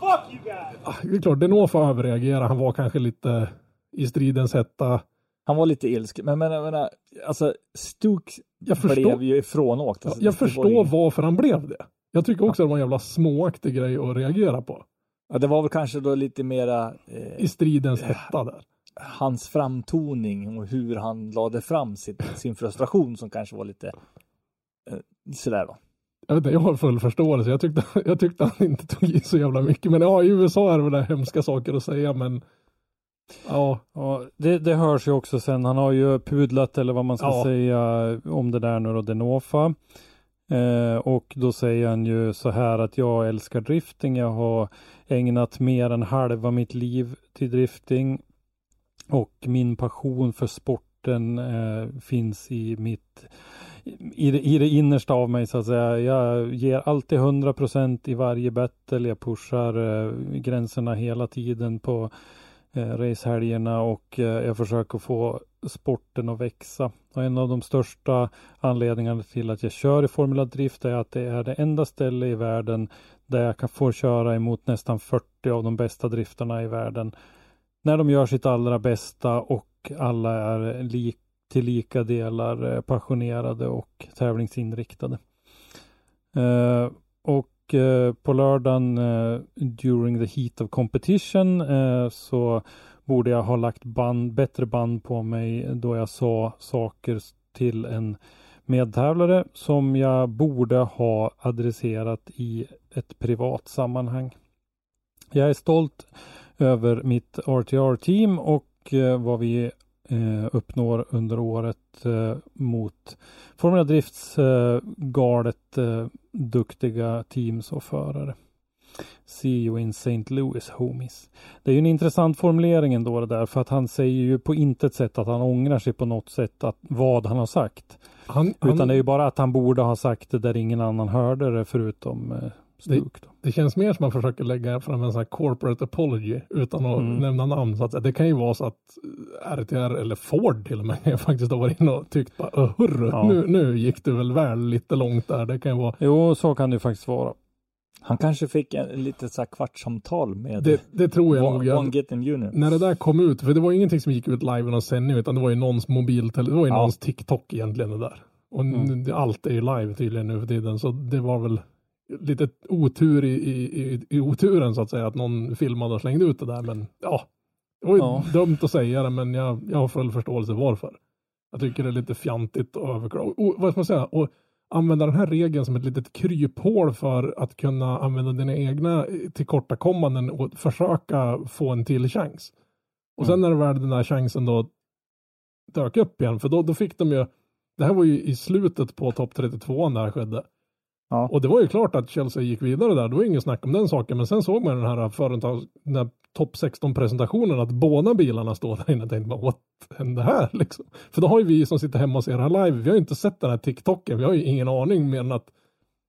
Fuck you guys. Ah, Det är klart, Denofa överreagerade. Han var kanske lite i stridens hetta. Han var lite ilsken, men, men jag menar, alltså Stuk Jag förstår- blev ju ifrånåkt. Alltså, Jag förstår ju- varför han blev det. Jag tycker också att det var en jävla småaktig grej att reagera på. Ja, det var väl kanske då lite mera eh, I stridens hetta där. hans framtoning och hur han lade fram sitt, sin frustration som kanske var lite eh, sådär då. Jag, vet inte, jag har full förståelse. Jag tyckte, jag tyckte han inte tog i så jävla mycket. Men ja, i USA är det väl det hemska saker att säga, men ja. Ja, det, det hörs ju också sen. Han har ju pudlat eller vad man ska Ja. säga om det där nu då, Denofa. Eh, och då säger han ju så här att jag älskar drifting. Jag har ägnat mer än halva mitt liv till drifting. Och min passion för sporten eh, finns i mitt i det, i det innersta av mig så att säga. Jag ger alltid 100% i varje battle. Jag pushar eh, gränserna hela tiden på eh, racehelgerna och eh, jag försöker få sporten att växa. Och en av de största anledningarna till att jag kör i Formula Drift är att det är det enda ställe i världen där jag kan få köra emot nästan 40 av de bästa driftarna i världen. När de gör sitt allra bästa och alla är lik, till lika delar eh, passionerade och tävlingsinriktade. Eh, och eh, på lördagen eh, during the heat of competition eh, så borde jag ha lagt band, bättre band på mig då jag sa saker till en medtävlare som jag borde ha adresserat i ett privat sammanhang. Jag är stolt över mitt RTR-team och eh, vad vi eh, uppnår under året eh, mot Formula Drifts galet duktiga teams och förare. See you in St. Louis homies. Det är ju en intressant formulering ändå det där för att han säger ju på intet sätt att han ångrar sig på något sätt att vad han har sagt. Han, Utan han, det är ju bara att han borde ha sagt det där ingen annan hörde det förutom Stuk. Då. det känns mer som att man försöker lägga fram en sån här corporate apology utan att Mm. nämna namn. Så att det kan ju vara så att eh, RTR eller Ford till och med faktiskt har varit inne och tyckt bara "Åh, hurru, Ja. nu, nu gick du väl väl lite långt där. Det kan ju vara Jo, så kan det ju faktiskt vara. Han kanske fick en, en litet så här kvartssamtal med det, det tror jag. One, One Getting Junior. när det där kom ut, för det var ingenting som gick ut live i någon sändning utan det var ju någons mobiltelefon, det var ju Ja. någons TikTok egentligen det där. Och Mm. allt är ju live tydligen nu för tiden så det var väl lite otur i, i, i, oturen så att säga att någon filmade och slängde ut det där men ja. Det var ju Ja. dumt att säga det men jag, jag har full förståelse varför. Jag tycker det är lite fjantigt och överklaga. Vad ska man säga? Och använda den här regeln som ett litet kryphål för att kunna använda dina egna tillkortakommanden och försöka få en till chans. Och sen när det väl den där chansen då dök upp igen, för då, då fick de ju, det här var ju i slutet på topp 32 det här skedde. Ja. Och det var ju klart att Chelsea gick vidare där, det var inget snack om den saken, men sen såg man den här den här topp 16 presentationen att båda bilarna står där inne och tänkte bara, what hände här liksom? För då har ju vi som sitter hemma och ser det här live, vi har ju inte sett den här TikToken, vi har ju ingen aning mer än att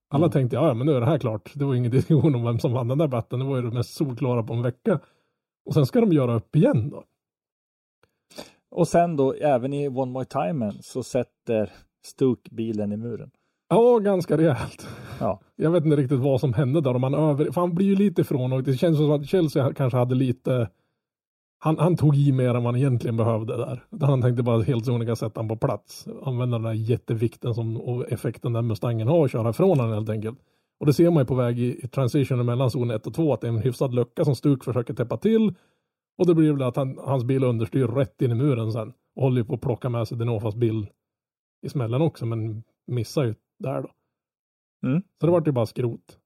alla tänkte, ja ja, men nu är det här klart. Det var ingen diskussion om vem som vann den där batten, det var ju det mest solklara på en vecka. Och sen ska de göra upp igen då. Och sen då även i One More Time så sätter Stuk bilen i muren. Ja, ganska rejält. Ja. Jag vet inte riktigt vad som hände där. Om han över... För han blir ju lite ifrån och det känns som att Chelsea kanske hade lite... Han, han tog i mer än vad han egentligen behövde där. Han tänkte bara helt sonika sätta han på plats. Använda den där jättevikten som, och effekten den Mustangen har och köra ifrån honom helt enkelt. Och det ser man ju på väg i, i transitionen mellan zon 1 och 2 att det är en hyfsad lucka som Stuk försöker täppa till. Och det blir väl att han, hans bil understyr rätt in i muren sen. Och håller ju på att plocka med sig Denofas bil i smällen också men missar ju där då. Mm. Så det vart ju bara skrot.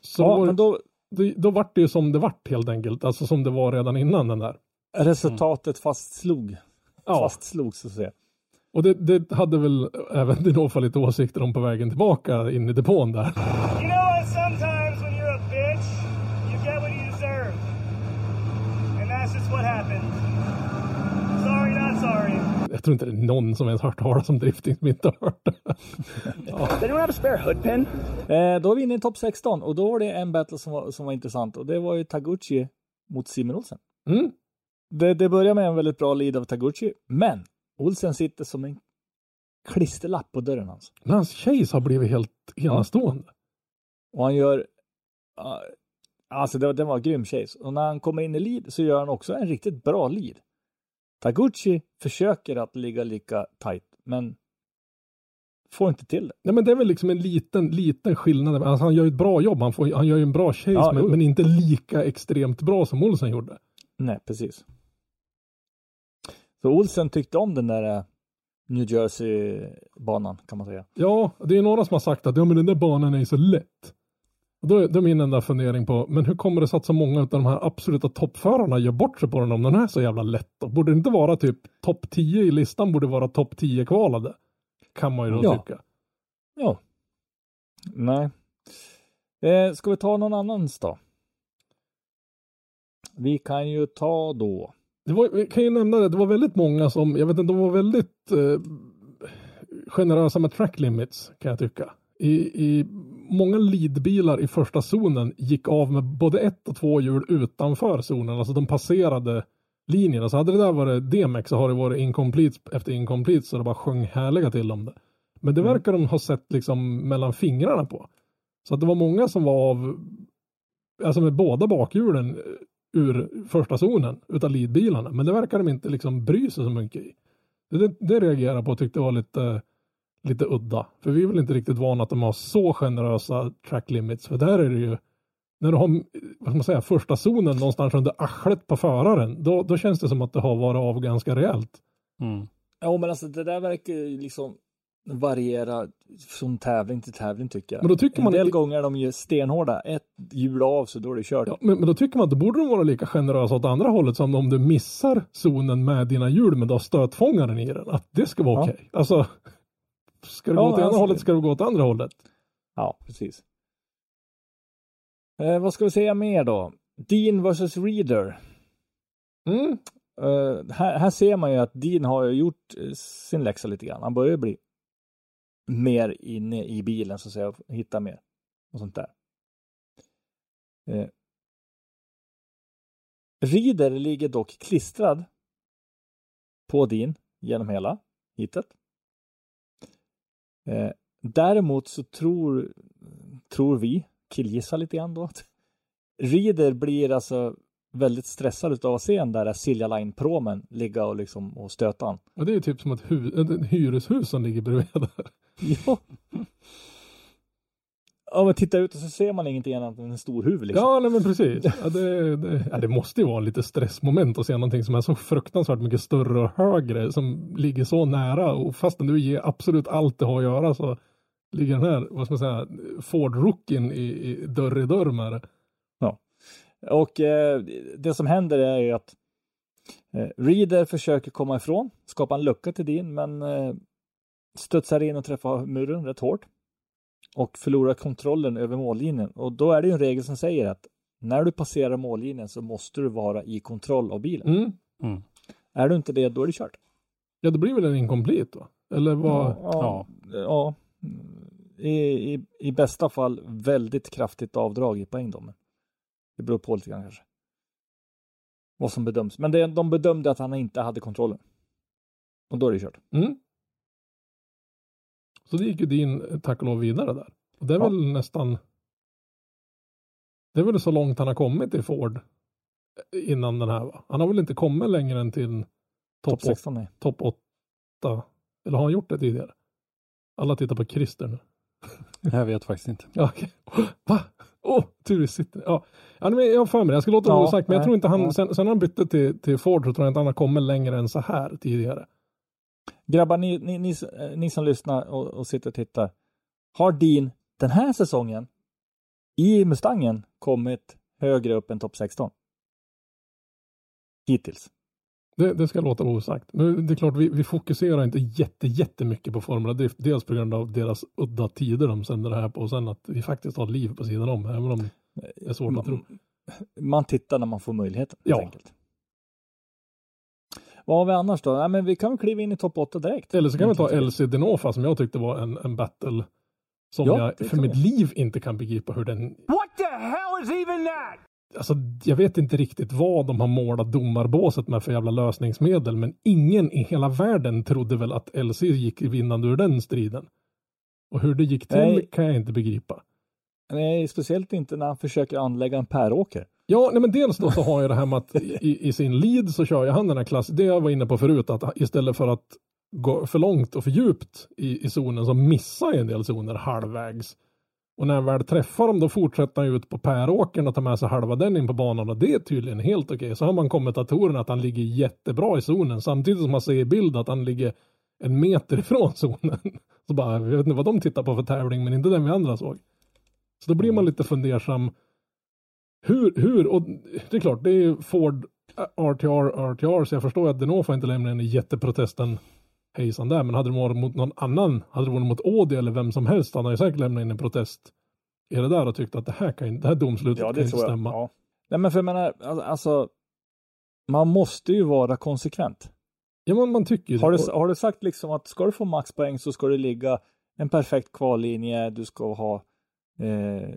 Så ja, då, men då då, då vart det ju som det vart helt enkelt. Alltså som det var redan innan den där. resultatet fastslog. Ja, Fastslogs så att säga. och det, det hade väl även Dinofa lite åsikter om på vägen tillbaka in i depån där. You know what? Sometimes when you're a bitch, you get what you deserve. And that's just what happened. Sorry, not sorry. Jag tror inte det är någon som ens hört talas om drifting som inte har hört det. Does anyone have a spare hood pin? Eh, då är vi inne i topp 16 och då var det en battle som var, som var intressant och det var ju Taguchi mot Simon Olsen. Mm. Det, det börjar med en väldigt bra lead av Taguchi, men Olsen sitter som en klisterlapp på dörren hans. Men hans chase har blivit helt enastående. Och han gör... Uh, alltså det, det var en grym chase. Och när han kommer in i lead så gör han också en riktigt bra lead. Taguchi försöker att ligga lika tight, men får inte till det. Nej men det är väl liksom en liten, liten skillnad. Alltså, han gör ett bra jobb, han, får, han gör ju en bra chase, Ja, men, men inte lika extremt bra som Olsen gjorde. Nej, precis. Så Olsen tyckte om den där eh, New Jersey-banan kan man säga. Ja, det är några som har sagt att ja, men den där banan är så lätt. Och då, är- då är min enda fundering på, men hur kommer det sig att så många av de här absoluta toppförarna gör bort sig på den om den är så jävla lätt? Då? Borde det inte vara typ topp 10 i listan borde vara topp 10 kvalade? Kan man ju då Ja. tycka. Ja. Nej. Eh, ska vi ta någon annans då? Vi kan ju ta då. Det var, vi kan ju nämna det, det var väldigt många som, jag vet inte, de var väldigt eh, generösa med track limits kan jag tycka. I, i många leadbilar i första zonen gick av med både ett och två hjul utanför zonen, alltså de passerade linjerna. Så hade det där varit DMX så har det varit incomplete efter incomplete så det bara sjöng härliga till om det. Men det verkar de ha sett liksom mellan fingrarna på. Så att det var många som var av, alltså med båda bakhjulen eh, ur första zonen utav leadbilarna. Men det verkar de inte liksom bry sig så mycket i. Det, det reagerar jag på och tyckte var lite, lite udda. För vi är väl inte riktigt vana att de har så generösa track limits. För där är det ju, när du har, vad ska man säga, första zonen någonstans under arslet på föraren. Då, då känns det som att det har varit av ganska rejält. Mm. Ja, men alltså det där verkar ju liksom variera från tävling till tävling tycker jag. Men då tycker man en del att- gånger är de ju stenhårda. Ett hjul av så då är det kört. Ja, men, men då tycker man att då borde de vara lika generösa åt andra hållet som om du missar zonen med dina hjul men du har stötfångaren i den. Att det ska vara Ja. okej. Alltså, ska du Ja, gå åt ena alltså- hållet ska du gå åt andra hållet. Ja, precis. Eh, vad ska vi säga mer då? Dean versus Reader. Mm. Eh, här, här ser man ju att Dean har gjort eh, sin läxa lite grann. Han börjar bli mer inne i bilen så att säga och hitta mer och sånt där. Eh, Reader ligger dock klistrad på Dean genom hela hitet. Eh, däremot så tror, tror vi, killgissar lite grann då, att Reader blir alltså väldigt stressad av att se den där Silja Line-promen ligga och liksom och stöta han. Och det är typ som ett, ett hyreshus som ligger bredvid där. Ja. Ja, men titta ut och så ser man ingenting annat än en stor huvud liksom. Ja, nej men precis. Ja, det, det, ja, det måste ju vara lite stressmoment att se någonting som är så fruktansvärt mycket större och högre som ligger så nära och fastän du ger absolut allt det har att göra så ligger den här, vad ska man säga, Ford Rookien i, i dörr i dörr med det. Och eh, det som händer är ju att eh, Reader försöker komma ifrån, skapa en lucka till din, men eh, studsar in och träffar muren rätt hårt. Och förlorar kontrollen över mållinjen. Och då är det ju en regel som säger att när du passerar mållinjen så måste du vara i kontroll av bilen. Mm. Mm. Är du inte det, då är det kört. Ja, det blir väl en incomplete va? Eller vad? Ja, ja. I, i, I bästa fall väldigt kraftigt avdrag i poäng då. Men det beror på lite grann kanske. Vad som bedöms. Men det, de bedömde att han inte hade kontrollen. Och då är det kört. Mm. Så det gick ju din tack och lov vidare där. Och det är Ja. väl nästan det är väl så långt han har kommit i Ford innan den här va? Han har väl inte kommit längre än till Topp 16 nej. top 8. Eller har han gjort det tidigare? Alla tittar på Christer nu. Jag vet faktiskt inte. Ja, okej. Va? Åh, oh, tur sitter. Ja, ja men jag har för mig det. Jag ska låta det Ja, vara osagt. Men jag nej, tror inte han, ja. sen, sen han bytte till, till Ford så tror jag inte han har kommit längre än så här tidigare. Grabbar, ni, ni, ni, eh, ni som lyssnar och, och sitter och tittar. Har Dean den här säsongen i Mustangen kommit högre upp än topp 16? Hittills. Det, det ska låta vara osagt. Men det är klart, vi, vi fokuserar inte jätte, jättemycket på Formula Drift. Dels på grund av deras udda tider de sänder det här på och sen att vi faktiskt har liv på sidan om. Även om det är svårt att tro. Man tittar när man får möjligheten. Ja. enkelt. Vad har vi annars då? Ja, men vi kan väl kliva in i topp 8 direkt. Eller så kan vi ta Enkelt. LC Denofa som jag tyckte var en, en battle som Ja, jag för mitt vi. liv inte kan begripa hur den What the hell is even that? Alltså, jag vet inte riktigt vad de har målat domarbåset med för jävla lösningsmedel, men ingen i hela världen trodde väl att LC gick vinnande ur den striden. Och hur det gick till Nej. kan jag inte begripa. Nej, speciellt inte när han försöker anlägga en päråker. Ja, nej men dels då så har jag det här med att i, i sin lead så kör jag han den här klass, det jag var inne på förut, att istället för att går för långt och för djupt i, i zonen så missar en del zoner halvvägs. Och när han väl träffar dem då fortsätter han ut på Päråkern och tar med sig halva den in på banan och det är tydligen helt okej. Så har man kommentatorerna att han ligger jättebra i zonen samtidigt som man ser i bild att han ligger en meter ifrån zonen. Så bara, jag vet inte vad de tittar på för tävling men inte den vi andra såg. Så då blir man lite fundersam. Hur, hur, och det är klart det är Ford RTR, RTR så jag förstår att Denofa inte lämnar en i jätteprotesten hejsan där. Men hade det varit mot någon annan, hade det varit mot Audi eller vem som helst, hade han ju säkert lämnat in en protest i det där och tyckt att det här, kan, inte- det här domslutet Ja, kan det inte tror jag. stämma. Ja. Nej, men för jag menar, alltså- alltså, man måste ju vara konsekvent. Ja, men man tycker ju Har det. du, har du sagt liksom att ska du få maxpoäng så ska det ligga en perfekt kvallinje, du ska ha eh,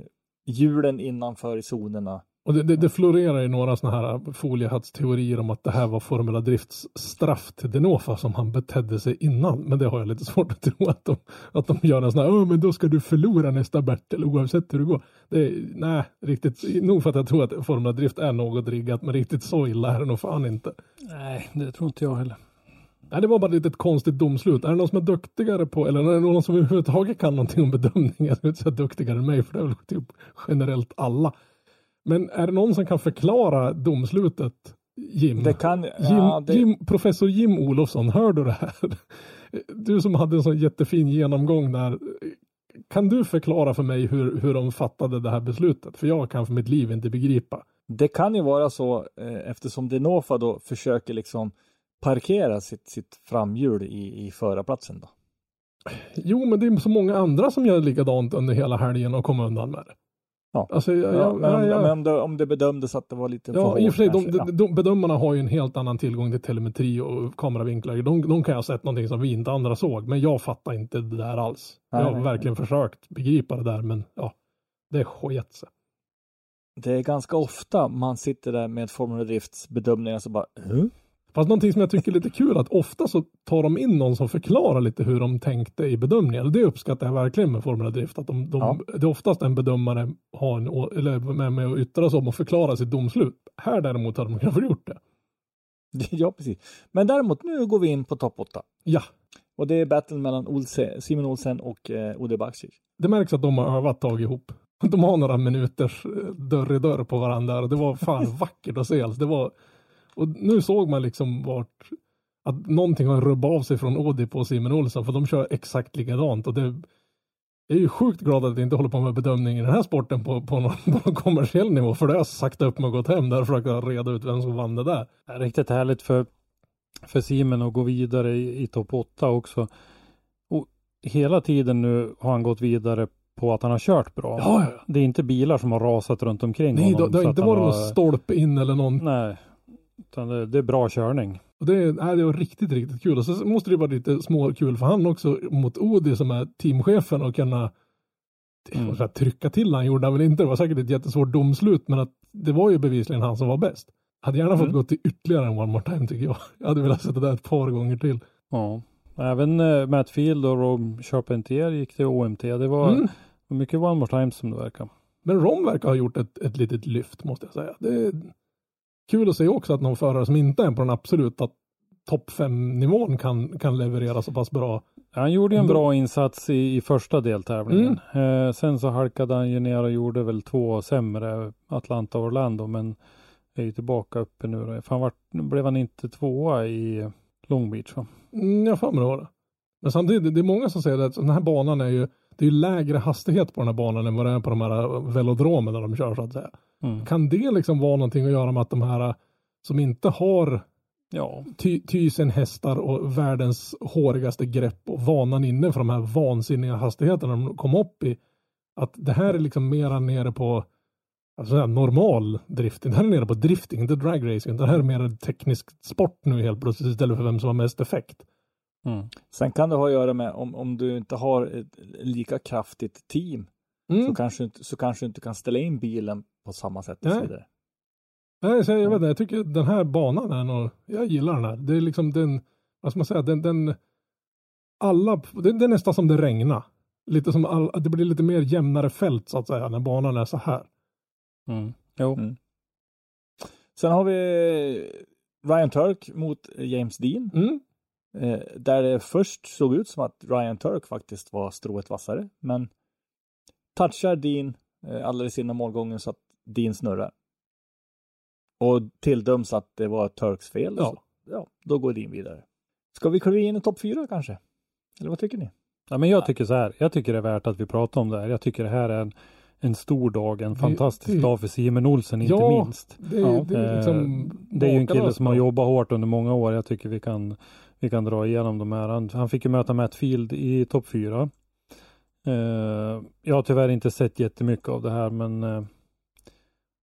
hjulen innanför i zonerna. Och det, det, det florerar ju några sådana här foliehattsteorier om att det här var Formula Drifts straff till Denofa som han betedde sig innan. Men det har jag lite svårt att tro att de, att de gör en sån här, "Åh, men då ska du förlora nästa Bertil oavsett hur det går. Det är, nej, riktigt, nog för att jag tror att Formula Drift är något riggat, men riktigt så illa är det nog fan inte. Nej, det tror inte jag heller. Nej, det var bara lite ett konstigt domslut. Är det någon som är duktigare på, eller är det någon som överhuvudtaget kan någonting om bedömning? Jag skulle inte säga duktigare än mig, för det är väl typ generellt alla. Men är det någon som kan förklara domslutet, Jim? Det kan, Jim, ja, det, Jim, professor Jim Olofsson, hör du det här? Du som hade en sån jättefin genomgång där. Kan du förklara för mig hur, hur de fattade det här beslutet? För jag kan för mitt liv inte begripa. det kan ju vara så eh, eftersom Denofa då försöker liksom parkera sitt, sitt framhjul i, i förarplatsen då. Jo, men det är så många andra som gör likadant under hela helgen och kommer undan med det. Ja. Alltså, jag, Ja, men om, jag, men om, det, om det bedömdes att det var lite Ja, för i och för sig, hårt de, kanske, de, de, bedömarna har ju en helt annan tillgång till telemetri och kameravinklar. De, de kan ju ha sett någonting som vi inte andra såg, men jag fattar inte det där alls. Nej, jag har nej, verkligen försökt begripa det där, men ja, det sket sig. Det är ganska ofta man sitter där med Formula Drifts bedömningar så bara, huh? Fast någonting som jag tycker är lite kul att ofta så tar de in någon som förklarar lite hur de tänkte i bedömningen. Det uppskattar jag verkligen med Formula Drift. Att de, de, Ja. Det är oftast en bedömare har en, eller med, med att yttra sig om och förklara sitt domslut. Här däremot hade de kanske gjort det. Ja, precis. Men däremot, nu går vi in på topp 8. Ja, Och det är battle mellan Olse, Simon Olsen och eh, Ode Bakcic. det märks att de har övat tag ihop. De har några minuters eh, dörr i dörr på varandra det var fan vackert att se. Alltså, det var, och nu såg man liksom vart att någonting har rubbat av sig från Audi på Simon Olsson för de kör exakt likadant och det jag är ju sjukt glad att jag inte håller på med bedömning i den här sporten på, på, någon, på någon kommersiell nivå för det har jag sagt upp mig och gått hem där och försökt reda ut vem som vann det där. Det är riktigt härligt för, för Simen att gå vidare i, i topp 8 också. Och hela tiden nu har han gått vidare på att han har kört bra. Ja, ja. Det är inte bilar som har rasat runt omkring Nej, honom. det, det har inte varit någon har- stolpe in eller någon Nej, utan det, det är bra körning. Och det, nej, det var riktigt, riktigt kul. Och så måste det vara lite småkul för han också mot Odi som är teamchefen och kunna Mm. här, trycka till han gjorde han väl inte. Det var säkert ett jättesvårt domslut men att det var ju bevisligen han som var bäst. Hade gärna fått Mm. gå till ytterligare en one more time tycker jag. Jag hade velat sätta det där ett par gånger till. Ja. Även eh, Matt Field och Rob Charpentier gick till OMT. Det var Mm. mycket one more times som det verkar. Men Rom verkar ha gjort ett, ett litet lyft måste jag säga. Det kul att se också att någon förare som inte är på den absoluta topp fem nivån kan, kan leverera så pass bra. Han gjorde ju en bra insats i, i första deltävlingen. Eh, sen så halkade han ju ner och gjorde väl två sämre, Atlanta och Orlando, men är ju tillbaka uppe nu då. För han vart, blev han inte tvåa i Long Beach va? Mm, jag för mig det. Men samtidigt, det är många som säger att den här banan är ju, det är lägre hastighet på den här banan än vad det är på de här velodromerna de kör så att säga. Mm. Kan det liksom vara någonting att göra med att de här som inte har Ja, ty, tusen hästar och världens hårigaste grepp och vanan inne för de här vansinniga hastigheterna de kom upp i. Att det här är liksom mera nere på alltså här, normal drifting. Det här är nere på drifting, inte dragracing. Det här är mer teknisk sport nu helt plötsligt istället för vem som har mest effekt. mm. Sen kan det ha att göra med om, om du inte har ett lika kraftigt team Mm. så, kanske, inte- så kanske du inte kan ställa in bilen på samma sätt och så Nej. vidare. Nej, så jag, jag vet inte, jag tycker den här banan är nog, jag gillar den här. Det är liksom den, vad ska man säga, den, den alla, det, det är nästan som det regnar. Lite som all, det blir lite mer jämnare fält så att säga när banan är så här. Mm. Jo. Mm. Sen har vi Ryan Turk mot James Dean. Mm. Eh, där det först såg ut som att Ryan Turk faktiskt var strået vassare, men touchar Dean eh, alldeles innan målgången så att Dean snurrar. Och tilldöms att det var Turks fel. Ja. Så, ja, då går Dean vidare. Ska vi kliva in i topp fyra kanske? Eller vad tycker ni? Ja, men jag tycker så här. Jag tycker det är värt att vi pratar om det här. Jag tycker det här är en, en stor dag, en fantastisk det- dag för Simon Olsen, inte Ja, minst. Det, Ja. det är Eh, liksom Det är ju en kille som har jobbat hårt under många år. Jag tycker vi kan, vi kan dra igenom de här. Han, han fick ju möta Matt Field i topp fyra. Eh, jag har tyvärr inte sett jättemycket av det här, men eh,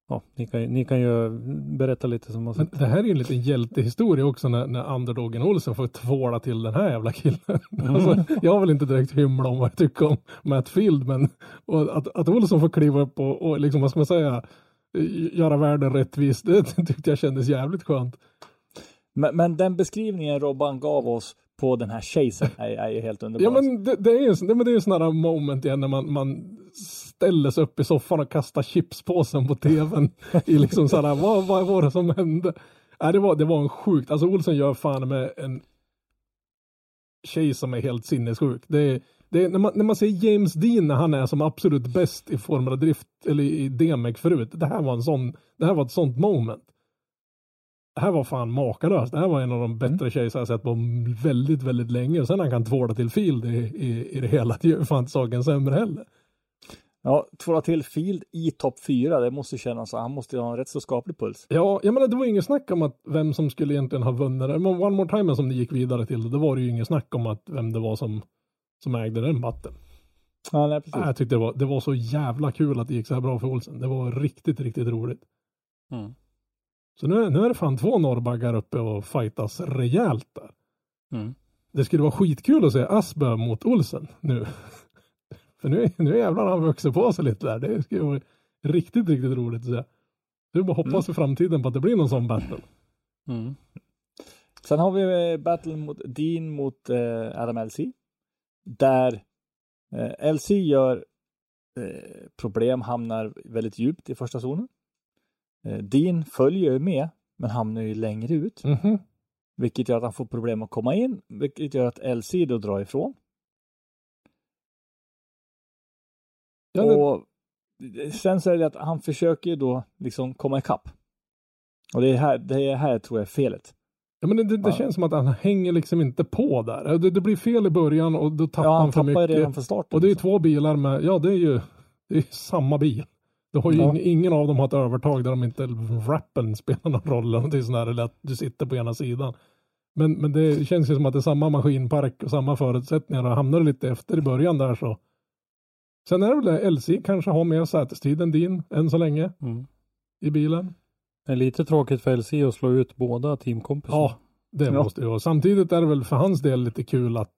ja, ni, kan, ju- ni kan ju berätta lite som Men sett. det här är ju en liten hjältehistoria också när, när underdogen Olsen får tvåla till den här jävla killen. Alltså, jag väl inte direkt hymla om vad jag tycker om Matt Field, men och att, att Olsson får kliva upp och, och liksom, vad ska man säga, göra världen rättvis, det tyckte jag kändes jävligt skönt. Men, men den beskrivningen Robban gav oss på den här chasen är, är ju helt underbar. Ja men det, det är ju det, men det är där moment igen när man, man ställer sig upp i soffan och kastar chipspåsen på tvn. I liksom sådär, vad, vad var det som hände? Nej, det, var, det var en sjukt, alltså Olsson gör fan med en tjej som är helt sinnessjuk. Det är, det är, när, man, när man ser James Dean när han är som absolut bäst i Formula Drift eller i DMEC förut. Det här var en sån, det här var ett sånt moment. Det här var fan makalöst. Det här var en av de bättre tjejer jag sett på väldigt, väldigt länge. Och sen han kan tvåla till Field i, i, i det hela. Det gör fan inte saken sämre heller. Ja, tvåla till Field i topp fyra, det måste kännas, han måste ju ha en rätt så skaplig puls. Ja, jag menar det var ju inget snack om att vem som skulle egentligen ha vunnit det. Men One More Time som det gick vidare till, det var det ju inget snack om att vem det var som, som ägde den batten. Ja, nej, precis. Jag tyckte det var, det var så jävla kul att det gick så här bra för Olsen. Det var riktigt, riktigt roligt. Mm. Så nu, är- nu är det fan två norrbaggar uppe och fightas rejält där. Mm. Det skulle vara skitkul att se Asbö mot Olsen nu. För nu, nu jävlar har han vuxit på sig lite där. Det skulle vara riktigt, riktigt roligt att se. Du bara hoppas för framtiden på att det blir någon sån battle. Mm. Sen har vi eh, battle mot Dean mot eh, Adam LC. Där eh, LC gör eh, problem, hamnar väldigt djupt i första zonen. Eh, Dean följer ju med, men hamnar ju längre ut. Mhm. Vilket gör att han får problem att komma in, vilket gör att LC då drar ifrån. Ja, det, Och sen så är det att han försöker ju då liksom komma ikapp. Och det är här, det är här tror jag är felet. ja, men det, det, det Ja. känns som att han hänger liksom inte på där. Det, det blir fel i början och då tappar Ja, han han för tappar ju mycket. redan från starten. Och det är liksom. två bilar med, ja det är ju det är samma bil. Det har ju Ja. ing, ingen av dem har ett övertag där de inte rappen spelar någon roll. Eller Det är sån här eller att du sitter på ena sidan. Men, men det känns ju som att det är samma maskinpark och samma förutsättningar. Och hamnar du lite efter i början där så. Sen är det väl det, LC kanske har mer sätestid än din än så länge Mm. i bilen. Det är lite tråkigt för LC att slå ut båda teamkompisarna. Ja, det Ja. måste ju vara. Samtidigt är det väl för hans del lite kul att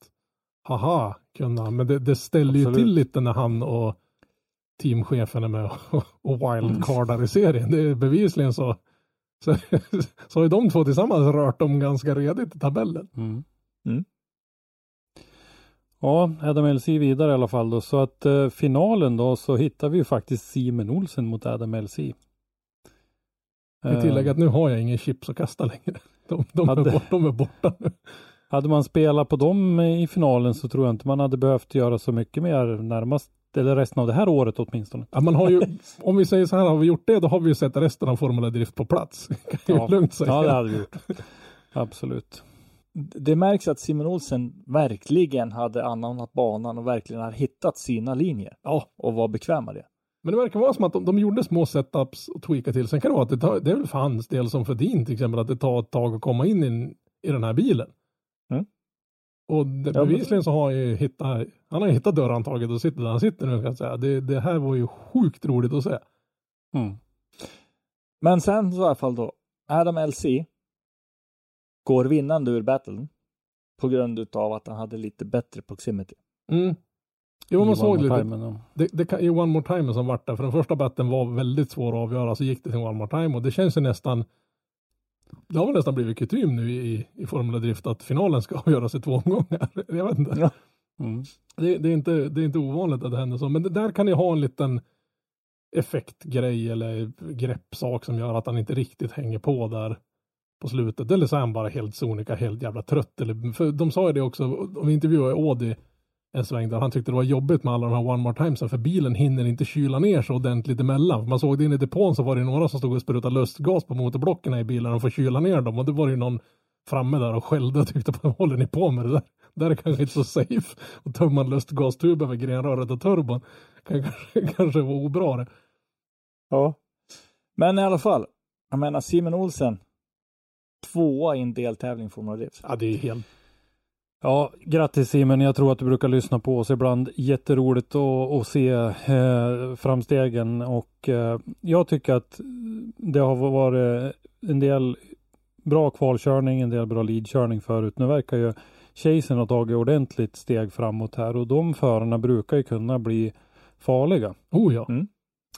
haha, kunna, men det, det ställer ju Absolut. till lite när han och teamchefen är med och, och wildcardar i serien. Det är bevisligen så, så, så har ju de två tillsammans rört dem ganska redigt i tabellen. Mm. Mm. Ja, Adam LC vidare i alla fall då. Så att eh, finalen då så hittar vi ju faktiskt Simon Olsen mot Adam LC. Jag Eh, tillägger att nu har jag ingen chips att kasta längre. De, de, är, Hade- bort, de är borta nu. Hade man spelat på dem i finalen så tror jag inte man hade behövt göra så mycket mer närmast, eller resten av det här året åtminstone. Ja, man har ju, om vi säger så här, har vi gjort det då har vi ju sett resten av Formula Drift på plats. Kan Ja. lugnt säga. Ja, det hade vi gjort. Absolut. Det märks att Simon Olsen verkligen hade anammat banan och verkligen har hittat sina linjer. Ja. Och var bekväm med det. Men det verkar vara som att de, de gjorde små setups och tweakade till. Sen kan det vara att det, tar, det är väl för hans del som för din till exempel att det tar ett tag att komma in i, i den här bilen. Och det, bevisligen så har han ju hittat, han har ju hittat dörrhandtaget och sitter där han sitter nu kan jag säga. Det, det här var ju sjukt roligt att se. Mm. Men sen så i alla fall då, Adam LC går vinnande ur battlen på grund utav att han hade lite bättre proximity. Mm. Jo, man såg lite. Time, ja. Det, det kan, I One More Time som vart där, för den första batten var väldigt svår att avgöra, så gick det till One More Time och det känns ju nästan det har väl nästan blivit kutym nu i, i Formula Drift att finalen ska avgöras i två omgångar. Jag vet inte. Ja. Mm. Det, det, är inte, det är inte ovanligt att det händer så, men det där kan ju ha en liten effektgrej eller greppsak som gör att han inte riktigt hänger på där på slutet. Eller så är han bara helt sonika, helt jävla trött. Eller, för de sa ju det också, om vi intervjuade Audi en sväng där han tyckte det var jobbigt med alla de här one more timesen för bilen hinner inte kyla ner så ordentligt emellan. Man såg det inne i depån så var det några som stod och sprutade lustgas på motorblocken i bilen och får kyla ner dem och det var ju någon framme där och skällde och tyckte på vad håller ni på med det där? Där är kanske inte så safe. Och tömma en lustgastub över grenröret och turbon kan kanske, kanske vara obra det. Ja. Men i alla fall, jag menar Simon Olsen, tvåa i en deltävling Formula Drift. Ja, det är helt Ja, grattis Simon. Jag tror att du brukar lyssna på oss ibland. Jätteroligt att, se eh, framstegen och eh, jag tycker att det har varit en del bra kvalkörning, en del bra leadkörning förut. Nu verkar ju Chasen ha tagit ordentligt steg framåt här och de förarna brukar ju kunna bli farliga. Oh ja. Mm.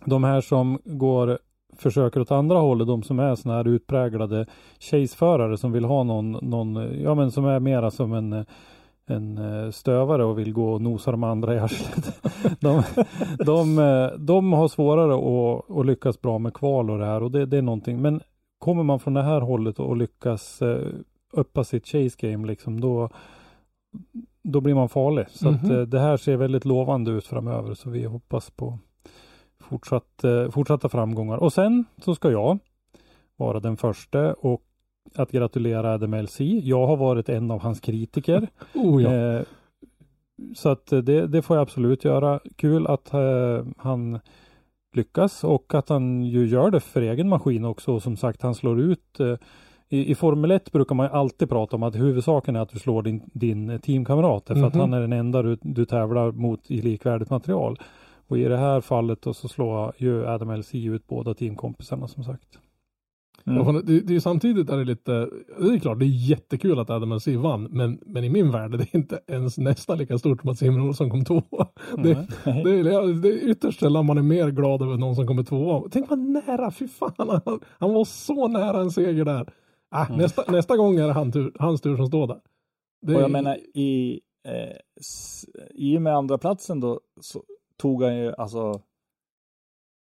De här som går försöker åt andra hållet, de som är sådana här utpräglade chaseförare som vill ha någon, någon, ja men som är mera som en en eh, stövare och vill gå och nosa de andra i arslet. De, de, eh, de har svårare att, att lyckas bra med kval och det här och det, det är någonting. Men kommer man från det här hållet och lyckas uh, uppa sitt chase game liksom då då blir man farlig. Så mm -hmm. att uh, det här ser väldigt lovande ut framöver så vi hoppas på fortsatt, uh, fortsatta framgångar. Och sen så ska jag vara den första och att gratulera Adam LC. Jag har varit en av hans kritiker. oh, ja. så att det, det, får jag absolut göra. Kul att han lyckas och att han ju gör det för egen maskin också. Och som sagt, han slår ut eh, i, i Formel 1 brukar man alltid prata om att huvudsaken är att du slår din, din teamkamrat. För mm -hmm. att mhm. han är den enda du, du tävlar mot i likvärdigt material. Och i det här fallet då så slår ju Adam LC ut båda teamkompisarna som sagt. Mm. Det, det är samtidigt är det lite, det är klart det är jättekul att Adam LC vann, men, men i min värld är det inte ens nästan lika stort som att Simon Olsson kom tvåa. Mm. Det, det, är, det är ytterst sällan man är mer glad över någon som kommer tvåa. Tänk vad nära, fy fan, han, han var så nära en seger där. Ah, mm. nästa, nästa gång är det han tur, hans tur som står där. Det och jag menar i, eh, i och med andra platsen då så tog han ju alltså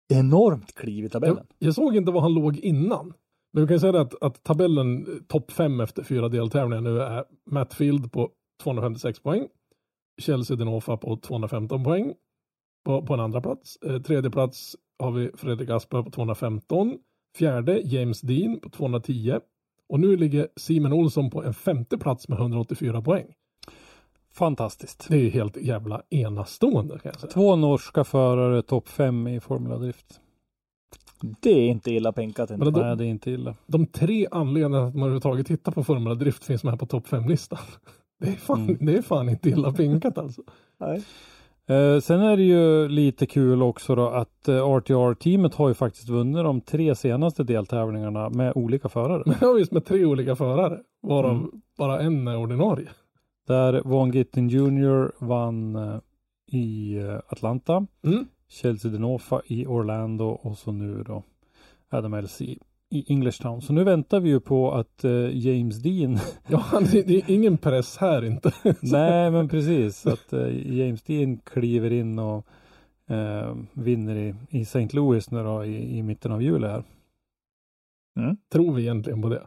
enormt kliv i tabellen. Jag, jag såg inte var han låg innan. Men vi kan säga att, att tabellen eh, topp fem efter fyra deltävlingar nu är Matt Field på 256 poäng. Chelsea Denofa på 215 poäng på, på en andra plats. Eh, tredje plats har vi Fredrik Asper på 215. Fjärde James Dean på 210. Och nu ligger Simon Olsson på en femte plats med 184 poäng. Fantastiskt. Det är helt jävla enastående. Kan jag säga. Två norska förare topp 5 i Formula Drift. Det är inte illa pinkat. Inte. Men de, Nej, det är inte illa. De tre anledningarna att man överhuvudtaget tittar på Formula Drift finns med på topp 5-listan. Det är, fan, mm. det är fan inte illa pinkat alltså. Nej. Eh, sen är det ju lite kul också då att eh, RTR-teamet har ju faktiskt vunnit de tre senaste deltävlingarna med olika förare. Ja visst, med tre olika förare. Varav mm. bara en är ordinarie. Där Von Gittin Jr vann eh, i eh, Atlanta. Mm. Chelsea Denofa i Orlando och så nu då Adam LC i Englishtown. Så nu väntar vi ju på att uh, James Dean Ja, det, det, är ingen press här inte. Nej, men precis. Att uh, James Dean kliver in och uh, vinner i, i St. Louis nu då i, i mitten av juli här. Mm. Tror vi egentligen på det?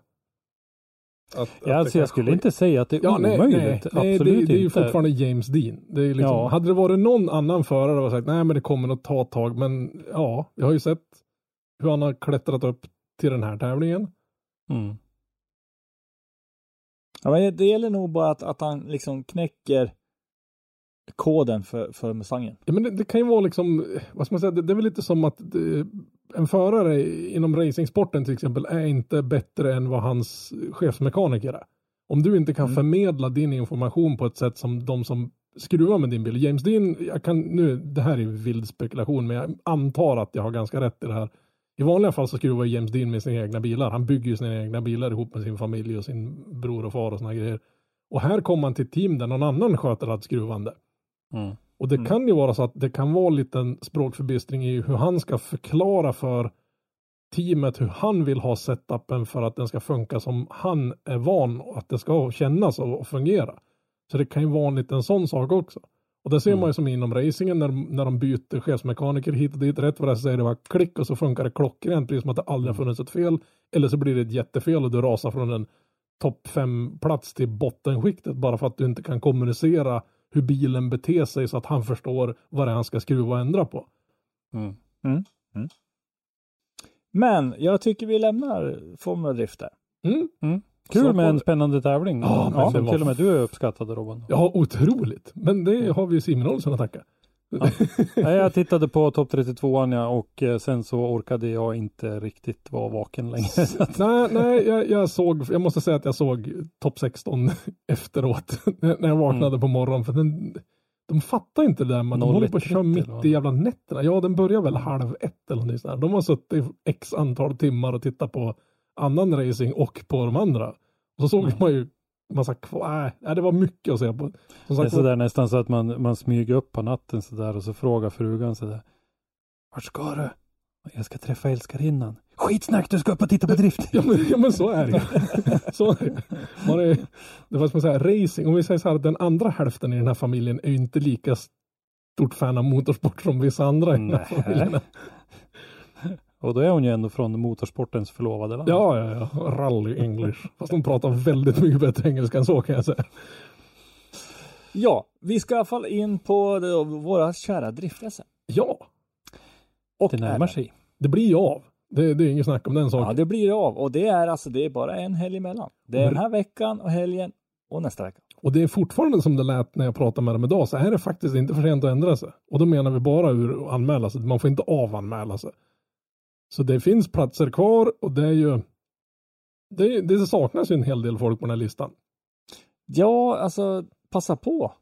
Att, ja, alltså jag skulle inte säga att det är ja, omöjligt. Nej, nej, Absolut det, det är ju fortfarande James Dean. Det är liksom, ja. Hade det varit någon annan förare och sagt nej men det kommer att ta ett tag. Men ja, jag har ju sett hur han har klättrat upp till den här tävlingen. Mm. Ja, men det gäller nog bara att, att han liksom knäcker koden för, för Mustangen. Ja, men det, det, kan ju vara liksom, vad ska man säga, det, det är väl lite som att det, en förare inom racingsporten till exempel är inte bättre än vad hans chefsmekaniker är. Om du inte kan mm. förmedla din information på ett sätt som de som skruvar med din bil. James Dean, jag kan nu, det här är vild spekulation, men jag antar att jag har ganska rätt i det här. I vanliga fall så skruvar James Dean med sina egna bilar. Han bygger ju sina egna bilar ihop med sin familj och sin bror och far och såna grejer. Och här kommer man till ett team där någon annan sköter allt skruvande. Mm. Och det mm. kan ju vara så att det kan vara en liten språkförbistring i hur han ska förklara för teamet hur han vill ha setupen för att den ska funka som han är van att det ska kännas och fungera. Så det kan ju vara en liten sån sak också. Och det ser man ju som inom racingen när, när de byter chefsmekaniker hit och dit. Rätt vad det säger det var klick och så funkar det klockrent, precis som att det aldrig har funnits ett fel. Eller så blir det ett jättefel och du rasar från en topp fem plats till bottenskiktet bara för att du inte kan kommunicera hur bilen beter sig så att han förstår vad det är han ska skruva och ändra på. Men jag tycker vi lämnar Formula Drift där. Mm. Kul Så med en spännande tävling. Ja, men det var till och med du uppskattade Robban. Ja, otroligt. Men det har vi Simon Olsson att tacka. Nej, jag tittade på topp 32 ja, och eh, sen så orkade jag inte riktigt vara vaken längre. Nej, nej jag, jag såg, jag måste säga att jag såg topp 16 efteråt. när jag vaknade Mm. på morgonen. För den, de fattar inte det där. Man de 01.30 håller på att köra mitt i jävla nätterna. Ja, den börjar väl halv ett eller något sånt. De har suttit x antal timmar och tittat på annan racing och på de andra. Och så såg Mm. man ju massa kvar. Nej, det var mycket att se på. Som Det är sagt, sådär nästan så att man, man smyger upp på natten sådär och så frågar frugan sådär. Vart ska du? Jag ska träffa älskarinnan. Skitsnack, du ska upp och titta på drift. Ja men, ja, men så är det så är det. Man är, det var som att säga, racing, om vi säger så här att den andra hälften i den här familjen är ju inte lika stort fan av motorsport som vissa andra i den här familjen. Och då är hon ju ändå från motorsportens förlovade land. Ja, ja, ja. Rally English. Fast de pratar väldigt mycket bättre engelska än så kan jag säga. Ja, vi ska i alla fall in på det, våra kära driftrace. Ja, Och Det närmar sig. det blir ju av. Det, det är inget snack om den Ja, saken. det blir av. Och det är alltså, det är bara en helg emellan. Det är den här veckan och helgen och nästa vecka. Och det är fortfarande som det lät när jag pratade med dem idag, så här är det faktiskt inte för sent att ändra sig. Och då menar vi bara ur anmäla sig, man får inte avanmäla sig. Så det finns platser kvar och det är ju, det, det saknas ju en hel del folk på den här listan. Ja, alltså passa på.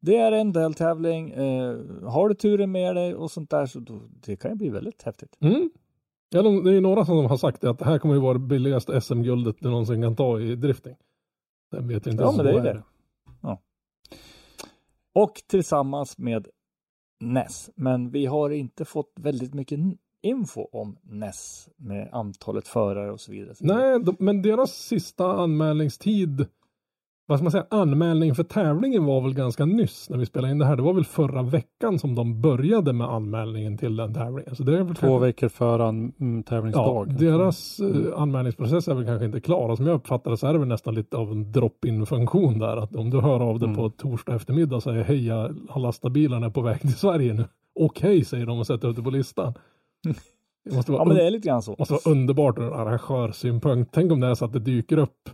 Det är en deltävling. Eh, har du turen med dig och sånt där så då, det kan ju bli väldigt häftigt. Mm. Ja, de, det är ju några som har sagt det, att det här kommer ju vara det billigaste SM-guldet du någonsin kan ta i drifting. Den vet inte Ja, men det är det. Ja. Och tillsammans med NES. Men vi har inte fått väldigt mycket info om NES med antalet förare och så vidare. Nej, de, men deras sista anmälningstid, vad ska man säga, anmälningen för tävlingen var väl ganska nyss när vi spelade in det här. Det var väl förra veckan som de började med anmälningen till den tävlingen. Så det är väl Två veckor före an, mm, Ja, tävlingsdag. deras eh, anmälningsprocess är väl kanske inte klar. Och som jag uppfattar det så är det väl nästan lite av en drop-in funktion där. Att om du hör av dig Mm. på torsdag eftermiddag och säger hej, jag har lastat bilarna på väg till Sverige nu. Okej, säger de och sätter upp det på listan. Det måste vara, Ja, men det är lite grann så. måste vara underbart ur en arrangörssynpunkt. Tänk om det är så att det dyker upp,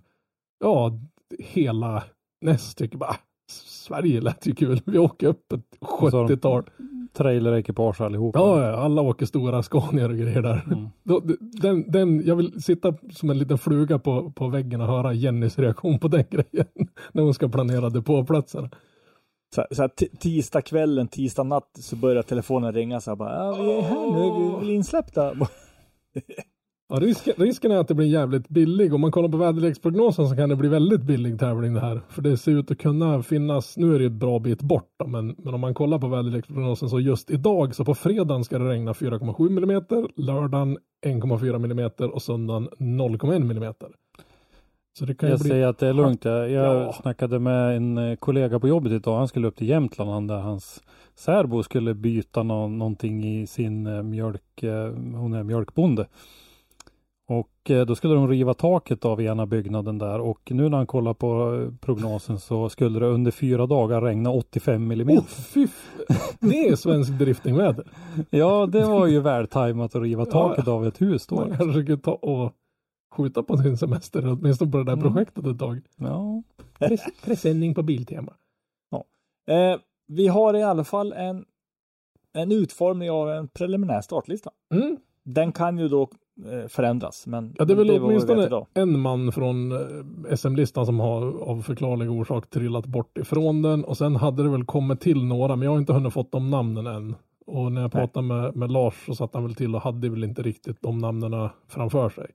ja, hela näst tycker bara, "Ah, Sverige lät ju kul. Vi åker upp ett Och så har de- 70-tal. Trailerekipage allihopa. Ja, ja, alla åker stora Scanier och grejer där. Mm. Den, den, jag vill sitta som en liten fluga på, på väggen och höra Jennys reaktion på den grejen. När hon ska planera depåplatserna. Så, så här, tisdag kvällen, tisdag natt så börjar telefonen ringa så här bara, ja, vi är här nu, vi väl insläppta. Ja, risken, risken är att det blir jävligt billig. Om man kollar på väderleksprognosen så kan det bli väldigt billig tävling det här. För det ser ut att kunna finnas, nu är det ett bra bit bort då, men, men om man kollar på väderleksprognosen så just idag så på fredagen ska det regna 4,7 mm, lördagen 1,4 mm och söndagen 0,1 mm. Så det kan Jag bli... säger att det är lugnt. Jag, jag Ja. snackade med en eh, kollega på jobbet idag. Han skulle upp till Jämtland. Där hans särbo skulle byta nå- någonting i sin eh, mjölk. eh, Hon är mjölkbonde. Och då skulle de riva taket av ena byggnaden där. Och nu när han kollar på prognosen så skulle det under fyra dagar regna 85 millimeter. Oh, fy det är svensk driftingväder. Ja, det var ju vältajmat att riva Ja. taket av ett hus då. Man kanske skulle ta och skjuta på sin semester, åtminstone på det där Mm. projektet ett tag. Ja, Pres- Presenning på Biltema. Eh, vi har i alla fall en, en utformning av en preliminär startlista. Mm. Den kan ju då eh, förändras, men Ja, det är väl vet åtminstone en man från eh, SM-listan som har av förklarlig orsak trillat bort ifrån den och sen hade det väl kommit till några, men jag har inte hunnit fått de namnen än. Och när jag Nej. pratade med, med Lars så satt han väl till och hade väl inte riktigt de namnen framför sig.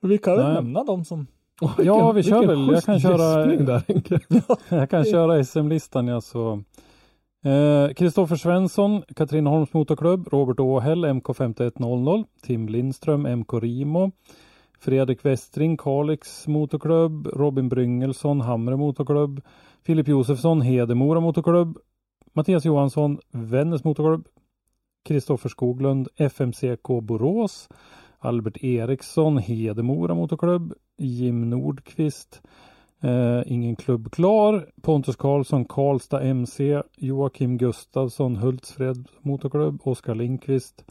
Vi kan väl Nej. nämna dem som... Och Ja, vi kör vilken väl. Jag kan köra- där. Jag kan köra SM-listan ja så. Eh, Kristoffer Svensson, Katrineholms Motorklubb, Robert Åhäll, MK5100, Tim Lindström, MK Rimo, Fredrik Westring, Kalix Motorklubb, Robin Bryngelsson, Hamre Motorklubb, Filip Josefsson, Hedemora Motorklubb. Mattias Johansson, Vännäs Motorklubb. Kristoffer Skoglund, FMCK Borås. Albert Eriksson, Hedemora Motorklubb. Jim Nordqvist, eh, ingen klubb klar. Pontus Karlsson, Karlstad MC. Joakim Gustafsson, Hultsfred Motorklubb. Oskar Lindqvist,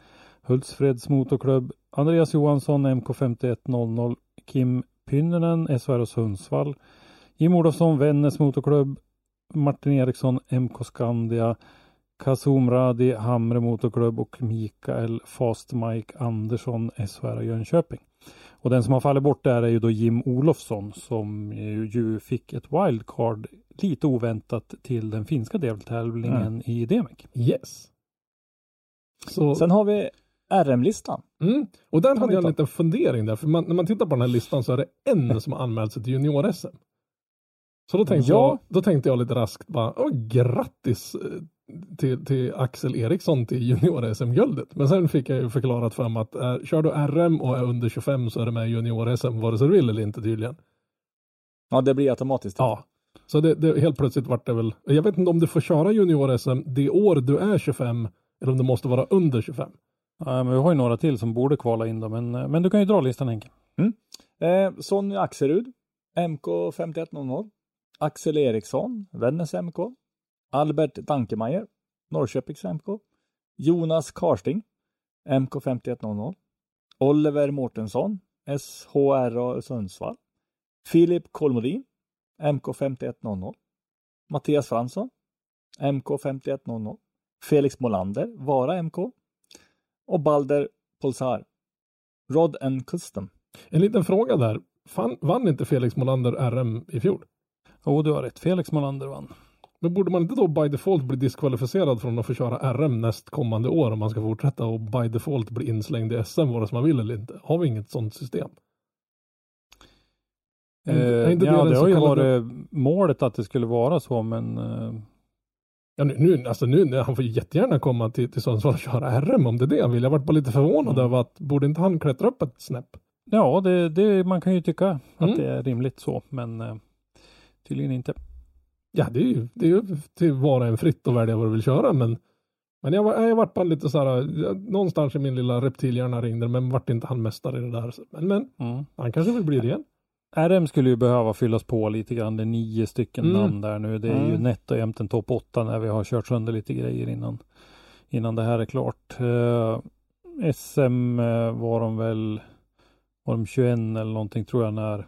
Hultsfreds Motorklubb. Andreas Johansson, MK5100. Kim Pynninen, SHR Sundsvall. Jim Olofsson, Vännäs Motorklubb. Martin Eriksson, MK Skandia. Kasum Radi, Hamre Motorklubb och Mikael Fast Mike Andersson, SHR Jönköping. Och den som har fallit bort där är ju då Jim Olofsson som ju fick ett wildcard lite oväntat till den finska deltävlingen Mm. i DMEC. Yes. Så, Sen har vi RM-listan. mm, och där hade jag en liten fundering där, för man, när man tittar på den här listan så är det en som har anmält sig till junior-SM. Så då tänkte, Ja. jag, då tänkte jag lite raskt bara, Åh, grattis eh, till, till Axel Eriksson till junior-SM-guldet. Men sen fick jag ju förklarat för mig att eh, kör du RM och är under 25 så är det med i junior-SM vare sig du vill eller inte tydligen. Ja, det blir automatiskt. Ja. Så det, det, helt plötsligt vart det väl, jag vet inte om du får köra junior-SM det år du är 25 eller om du måste vara under 25. Ja, men vi har ju några till som borde kvala in då, men, men du kan ju dra listan Henke. Eh, Sonny Axelrud, MK 5100. Axel Eriksson, Vännäs MK. Albert Dankemeyer, Norrköpings MK. Jonas Karsting, MK 5100. Oliver Mårtensson, SHRA Sundsvall. Filip Kolmodin, MK 5100. Mattias Fransson, MK 5100. Felix Molander, Vara MK. Och Balder Polsar, Rod and Custom. En liten fråga där. Fan, vann inte Felix Molander RM i fjol? Jo, du har rätt. Felix Molander vann. Men borde man inte då by default bli diskvalificerad från att få köra RM nästkommande år om man ska fortsätta och by default bli inslängd i SM vare sig man vill eller inte? Har vi inget sådant system? Är Eh, inte det ja, det så har ju kallade- varit målet att det skulle vara så, men eh, Ja, nu, nu, alltså nu, han får jättegärna komma till, till Sundsvall och köra RM om det är det han vill. Jag varit bara lite förvånad Mm. över att borde inte han klättra upp ett snäpp? ja, det, det, man kan ju tycka Mm. att det är rimligt så, men eh, tydligen inte. Ja, det är ju, det är ju till var och en fritt att välja vad du vill köra, men men jag, var, jag varit bara lite så här, någonstans i min lilla reptilhjärna ringde men vart inte han mästare i det där. Men, men Mm. han kanske vill bli det igen. RM skulle ju behöva fyllas på lite grann. Det är nio stycken Mm. namn där nu. Det är ju Mm. nätt och jämnt en topp åtta när vi har kört sönder lite grejer innan, innan det här är klart. Eh, SM eh, var de väl var de 21 eller någonting tror jag när,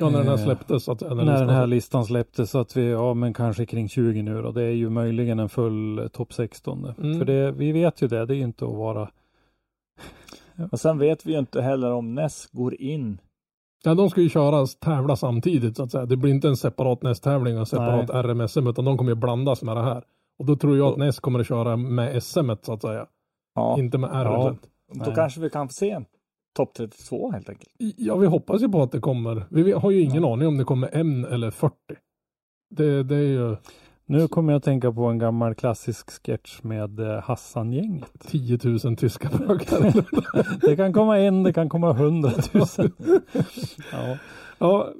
Ja, när den här Eh, släpptes. Att, när när den listan- här listan släpptes. Så att vi, ja men kanske kring 20 nu då. Det är ju möjligen en full eh, topp 16. Mm. För det, vi vet ju det. Det är ju inte att vara Och sen vet vi ju inte heller om NES går in. Ja, de ska ju köras, tävla samtidigt så att säga. Det blir inte en separat nästtävling och en separat RMSM utan de kommer ju blandas med det här. Och då tror jag att NES kommer att köra med SM så att säga. Ja, Inte med Ja. RM. då Nej. kanske vi kan få se en topp 32 helt enkelt. Ja, vi hoppas ju på att det kommer. Vi har ju ingen aning om det kommer en eller 40. Det, det är ju Nu kommer jag att tänka på en gammal klassisk sketch med eh, Hassan-gänget. 10 000 tyska bögar. Det kan komma en, det kan komma hundratusen. Ja. ja.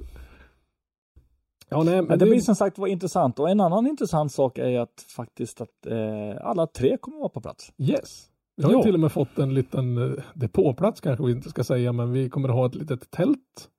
Ja, nej, men Men det blir som sagt var intressant och en annan intressant sak är att faktiskt att eh, alla tre kommer vara på plats. Yes. Vi har Ja. till och med fått en liten eh, depåplats kanske vi inte ska säga, men vi kommer att ha ett litet tält.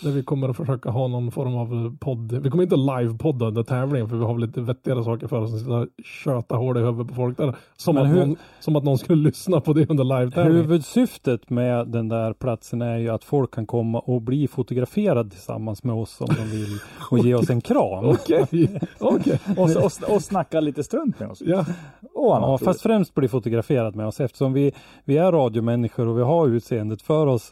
Där vi kommer att försöka ha någon form av podd. Vi kommer inte live-podda under tävlingen för vi har väl lite vettigare saker för oss än att sitta och köta hål i huvudet på folk där. Som att, hur- någon, som att någon skulle lyssna på det under live-tävlingen. Huvudsyftet med den där platsen är ju att folk kan komma och bli fotograferade tillsammans med oss om de vill och ge oss en kram. Okej, okej. Och, och, och snacka lite strunt med oss. Ja, Och annat Ja, fast främst bli fotograferad med oss eftersom vi, vi är radiomänniskor och vi har utseendet för oss.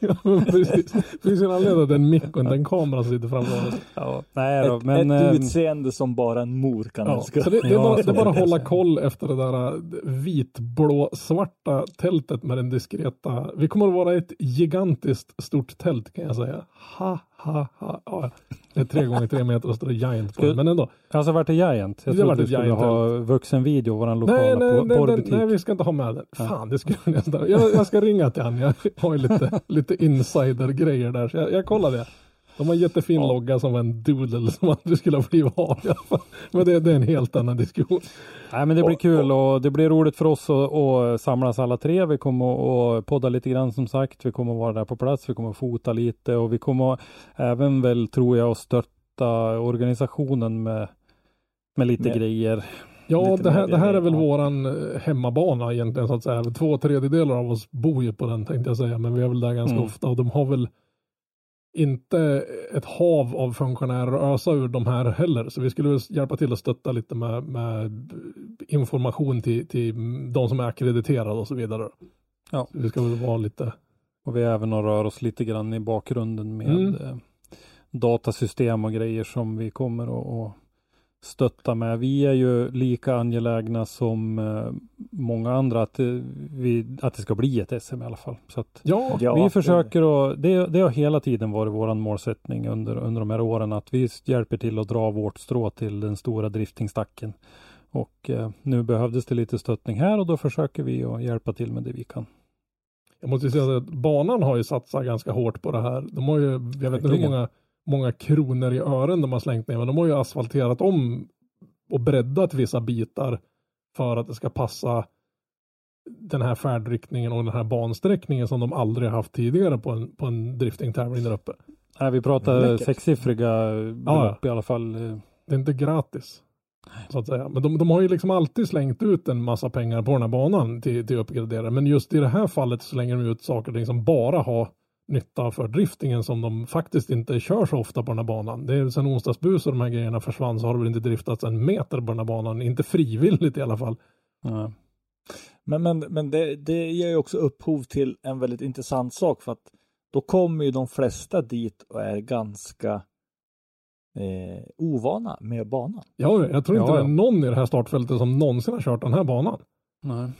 Ja, men precis. Det finns en anledning att det är en mick och inte en kamera som sitter framför oss. ja, nej då, ett, men ett ehm, utseende som bara en mor kan Ja, älska. så det, det, är bara, det är bara att hålla koll efter det där äh, vitblå svarta tältet med den diskreta. Vi kommer att vara ett gigantiskt stort tält kan jag säga. Ha, ha, ha. Det är tre gånger tre meter och står det giant på det, men ändå. alltså vart det Giant? Jag trodde ett skulle Giant ha vuxenvideo, våran lokala Nej, nej, nej, porrbutik. nej, nej, vi ska inte ha med den. Fan, det skulle jag nästan. Jag, jag ska ringa till han. Jag har ju lite, lite insider-grejer där, så jag, jag kollar det. De har en jättefin logga som var en doodle som aldrig skulle ha blivit av. Men det, det är en helt annan diskussion. Nej men det blir kul och det blir roligt för oss att, att samlas alla tre. Vi kommer att podda lite grann som sagt. Vi kommer att vara där på plats. Vi kommer att fota lite och vi kommer även väl tror jag att stötta organisationen med, med lite Med- grejer. Ja, det här, det här är väl ja. våran eh, hemmabana egentligen så att säga. Två tredjedelar av oss bor ju på den tänkte jag säga, men vi är väl där ganska Mm. ofta och de har väl inte ett hav av funktionärer att ösa ur de här heller. Så vi skulle hjälpa till att stötta lite med, med information till, till de som är akkrediterade och så vidare. Ja. Så vi ska väl vara lite Och vi även att röra oss lite grann i bakgrunden med Mm. eh, datasystem och grejer som vi kommer att stötta med. Vi är ju lika angelägna som eh, många andra att, eh, vi, att det ska bli ett SM i alla fall. Så att Ja, Ja, vi det- försöker att, det, det har hela tiden varit våran målsättning under, under de här åren att vi hjälper till att dra vårt strå till den stora driftingstacken. Och eh, nu behövdes det lite stöttning här och då försöker vi att hjälpa till med det vi kan. Jag måste ju säga att banan har ju satsat ganska hårt på det här. De har ju, jag vet inte hur många, många kronor i ören de har slängt ner, men de har ju asfalterat om och breddat vissa bitar för att det ska passa den här färdriktningen och den här bansträckningen som de aldrig har haft tidigare på en, på en driftingtävling där uppe. Nej, vi pratar Läckert. sexsiffriga belopp i alla fall. Det är inte gratis. Så att säga. Men de, de har ju liksom alltid slängt ut en massa pengar på den här banan till, till uppgraderare. Men just i det här fallet slänger de ut saker och ting som bara har nytta för driftingen som de faktiskt inte kör så ofta på den här banan. Det är sen onsdagsbus och de här grejerna försvann så har det väl inte driftats en meter på den här banan. Inte frivilligt i alla fall. Ja. Men, men, men det, det ger ju också upphov till en väldigt intressant sak för att då kommer ju de flesta dit och är ganska eh, ovana med banan. Ja, jag tror inte Ja, det ja. är någon i det här startfältet som någonsin har kört den här banan. Nej.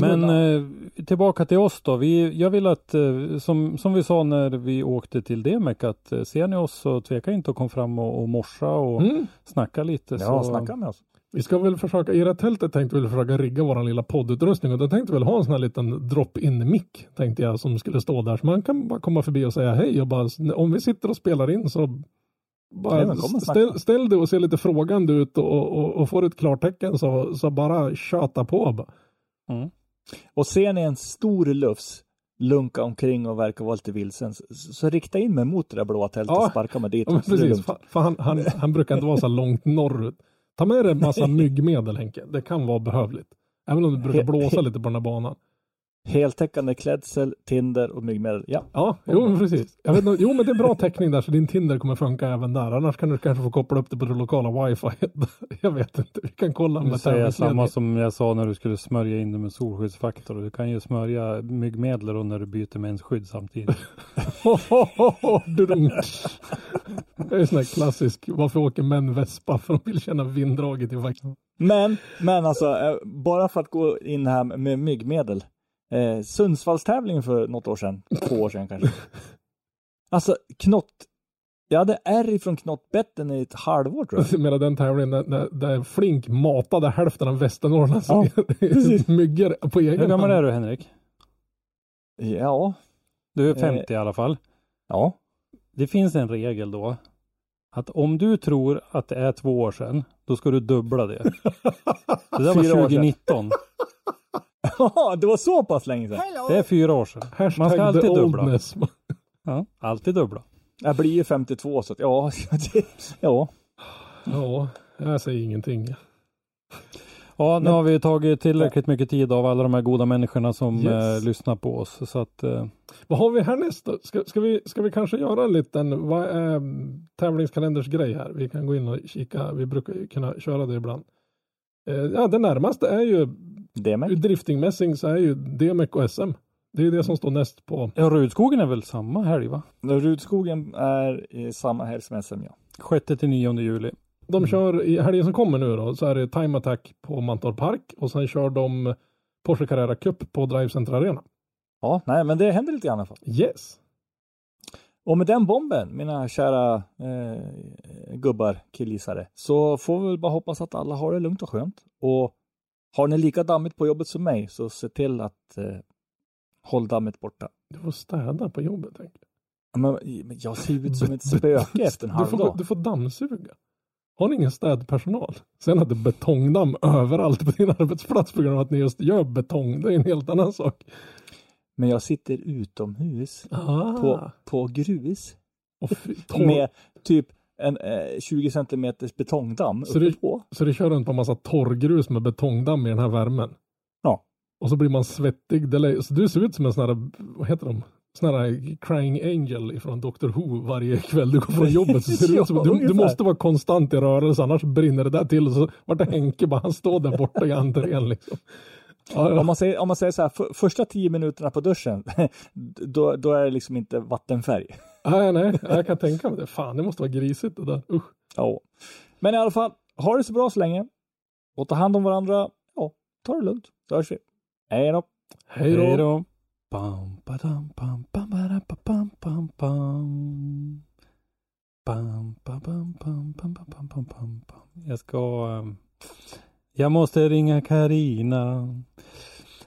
Men eh, tillbaka till oss då. Vi, jag vill att, eh, som, som vi sa när vi åkte till Demek, att eh, ser ni oss så tveka inte att komma fram och, och morsa och Mm. snacka lite. Ja, så, snacka med oss. Vi ska väl försöka, i det tältet tänkte vi väl försöka rigga våran lilla poddutrustning och då tänkte vi väl ha en sån här liten drop-in mick tänkte jag som skulle stå där så man kan bara komma förbi och säga hej och bara om vi sitter och spelar in så bara snacka. ställ, ställ dig och se lite frågande ut och, och, och får ett klartecken så, så bara tjata på. bara. Mm. Och ser ni en stor lufs lunka omkring och verkar vara lite vilsen så, så rikta in mig mot det där blåa tältet Ja. och sparka mig dit. Ja, precis, för, för han, han, han brukar inte vara så långt norrut. Ta med dig en massa myggmedel Henke, det kan vara behövligt. Även om det brukar blåsa lite på den här banan. Heltäckande klädsel, Tinder och myggmedel. Ja, Ja, jo precis. Jag vet, inte- jo men det är bra täckning där så din Tinder kommer funka även där. Annars kan du kanske få koppla upp det på det lokala wifi. Jag vet inte, vi kan kolla Nu säger jag samma som jag sa när du skulle smörja in det med solskyddsfaktor. Du kan ju smörja myggmedel och när du byter mensskydd samtidigt. Det är sån här klassisk, varför åker män vespa? För de vill känna vinddraget i vaxen. Men, men alltså, eh, bara för att gå in här med myggmedel eh, Sundsvallstävlingen för något år sedan. Två år sedan kanske. Alltså knott. Jag hade ärr ifrån knottbetten i ett halvår tror jag. Jag menar den tävlingen där, där, där Flink matade hälften av Västernorrland. Ja, myggor på egen hand? Hur gammal är du Henrik? Ja. Du är 50 eh, i alla fall. Ja. Det finns en regel då att om du tror att det är två år sedan, då ska du dubbla det. Det där var 2019. Jaha, det var så pass länge sedan? Hello. Det är fyra år sedan. Hashtag Man ska alltid dubbla. Ja, alltid dubbla. Jag blir ju 52 så att ja, ja. Ja, jag säger ingenting. Ja, nu Men... har vi tagit tillräckligt mycket tid av alla de här goda människorna som yes. eh, lyssnar på oss. Så att, eh... Vad har vi härnäst då? Ska, ska, vi, ska vi kanske göra en liten vad, är mm, tävlingskalenders grej här? Vi kan gå in och kika. Vi brukar kunna köra det ibland. Eh, ja, det närmaste är ju Ur driftingmässing så är ju DMEC och SM. Det är det som står näst på. ja, Rudskogen är väl samma helg va? Rudskogen är i samma helg som SM ja. 6 till 9 juli. De Mm. kör i helgen som kommer nu då, så är det Time Attack på Mantorp Park och sen kör de Porsche Carrera Cup på Drive Center Arena. Ja, nej men det händer lite grann i alla fall. Yes! Och med den bomben, mina kära eh, gubbar, killgissare, så får vi väl bara hoppas att alla har det lugnt och skönt. Och har ni lika dammigt på jobbet som mig, så se till att eh, håll dammet borta. Du får städa på jobbet. Tänk. Men, men jag ser ut som ett spöke efter en Du halv får, dag. du får dammsuga. Har ni ingen städpersonal? Sen att det är betongdamm överallt på din arbetsplats på grund av att ni just gör betong, det är en helt annan sak. Men jag sitter utomhus Ah. på, på grus Och med typ en eh, 20 centimeters betongdamm Så uppe på. Så det kör runt på en massa torrgrus med betongdamm i den här värmen. Ja. Och så blir man svettig. Så du ser ut som en sån här, vad heter de? Sån här crying angel ifrån Dr. Who varje kväll du går från jobbet. Så ser Ja, ut som, du, du måste vara konstant i rörelse annars brinner det där till. Och så vart det Henke bara, han står där borta i entrén liksom. Ja, ja. Om man säger, om man säger så här, för, första tio minuterna på duschen, då, då är det liksom inte vattenfärg. Nej, nej, jag kan tänka mig det. Fan, det måste vara grisigt det där. Usch. Ja. Men i alla fall, ha det så bra så länge. Och ta hand om varandra. Ja, ta det lugnt. Så hörs vi. Hej då. Hej då. Hej då. Bam, badam, bam, bam, badam, ba, bam, bam, bam. Bam, ba, bam, bam, bam, bam, bam, bam, bam, bam. Jag ska... ehm, Jag måste ringa Karina.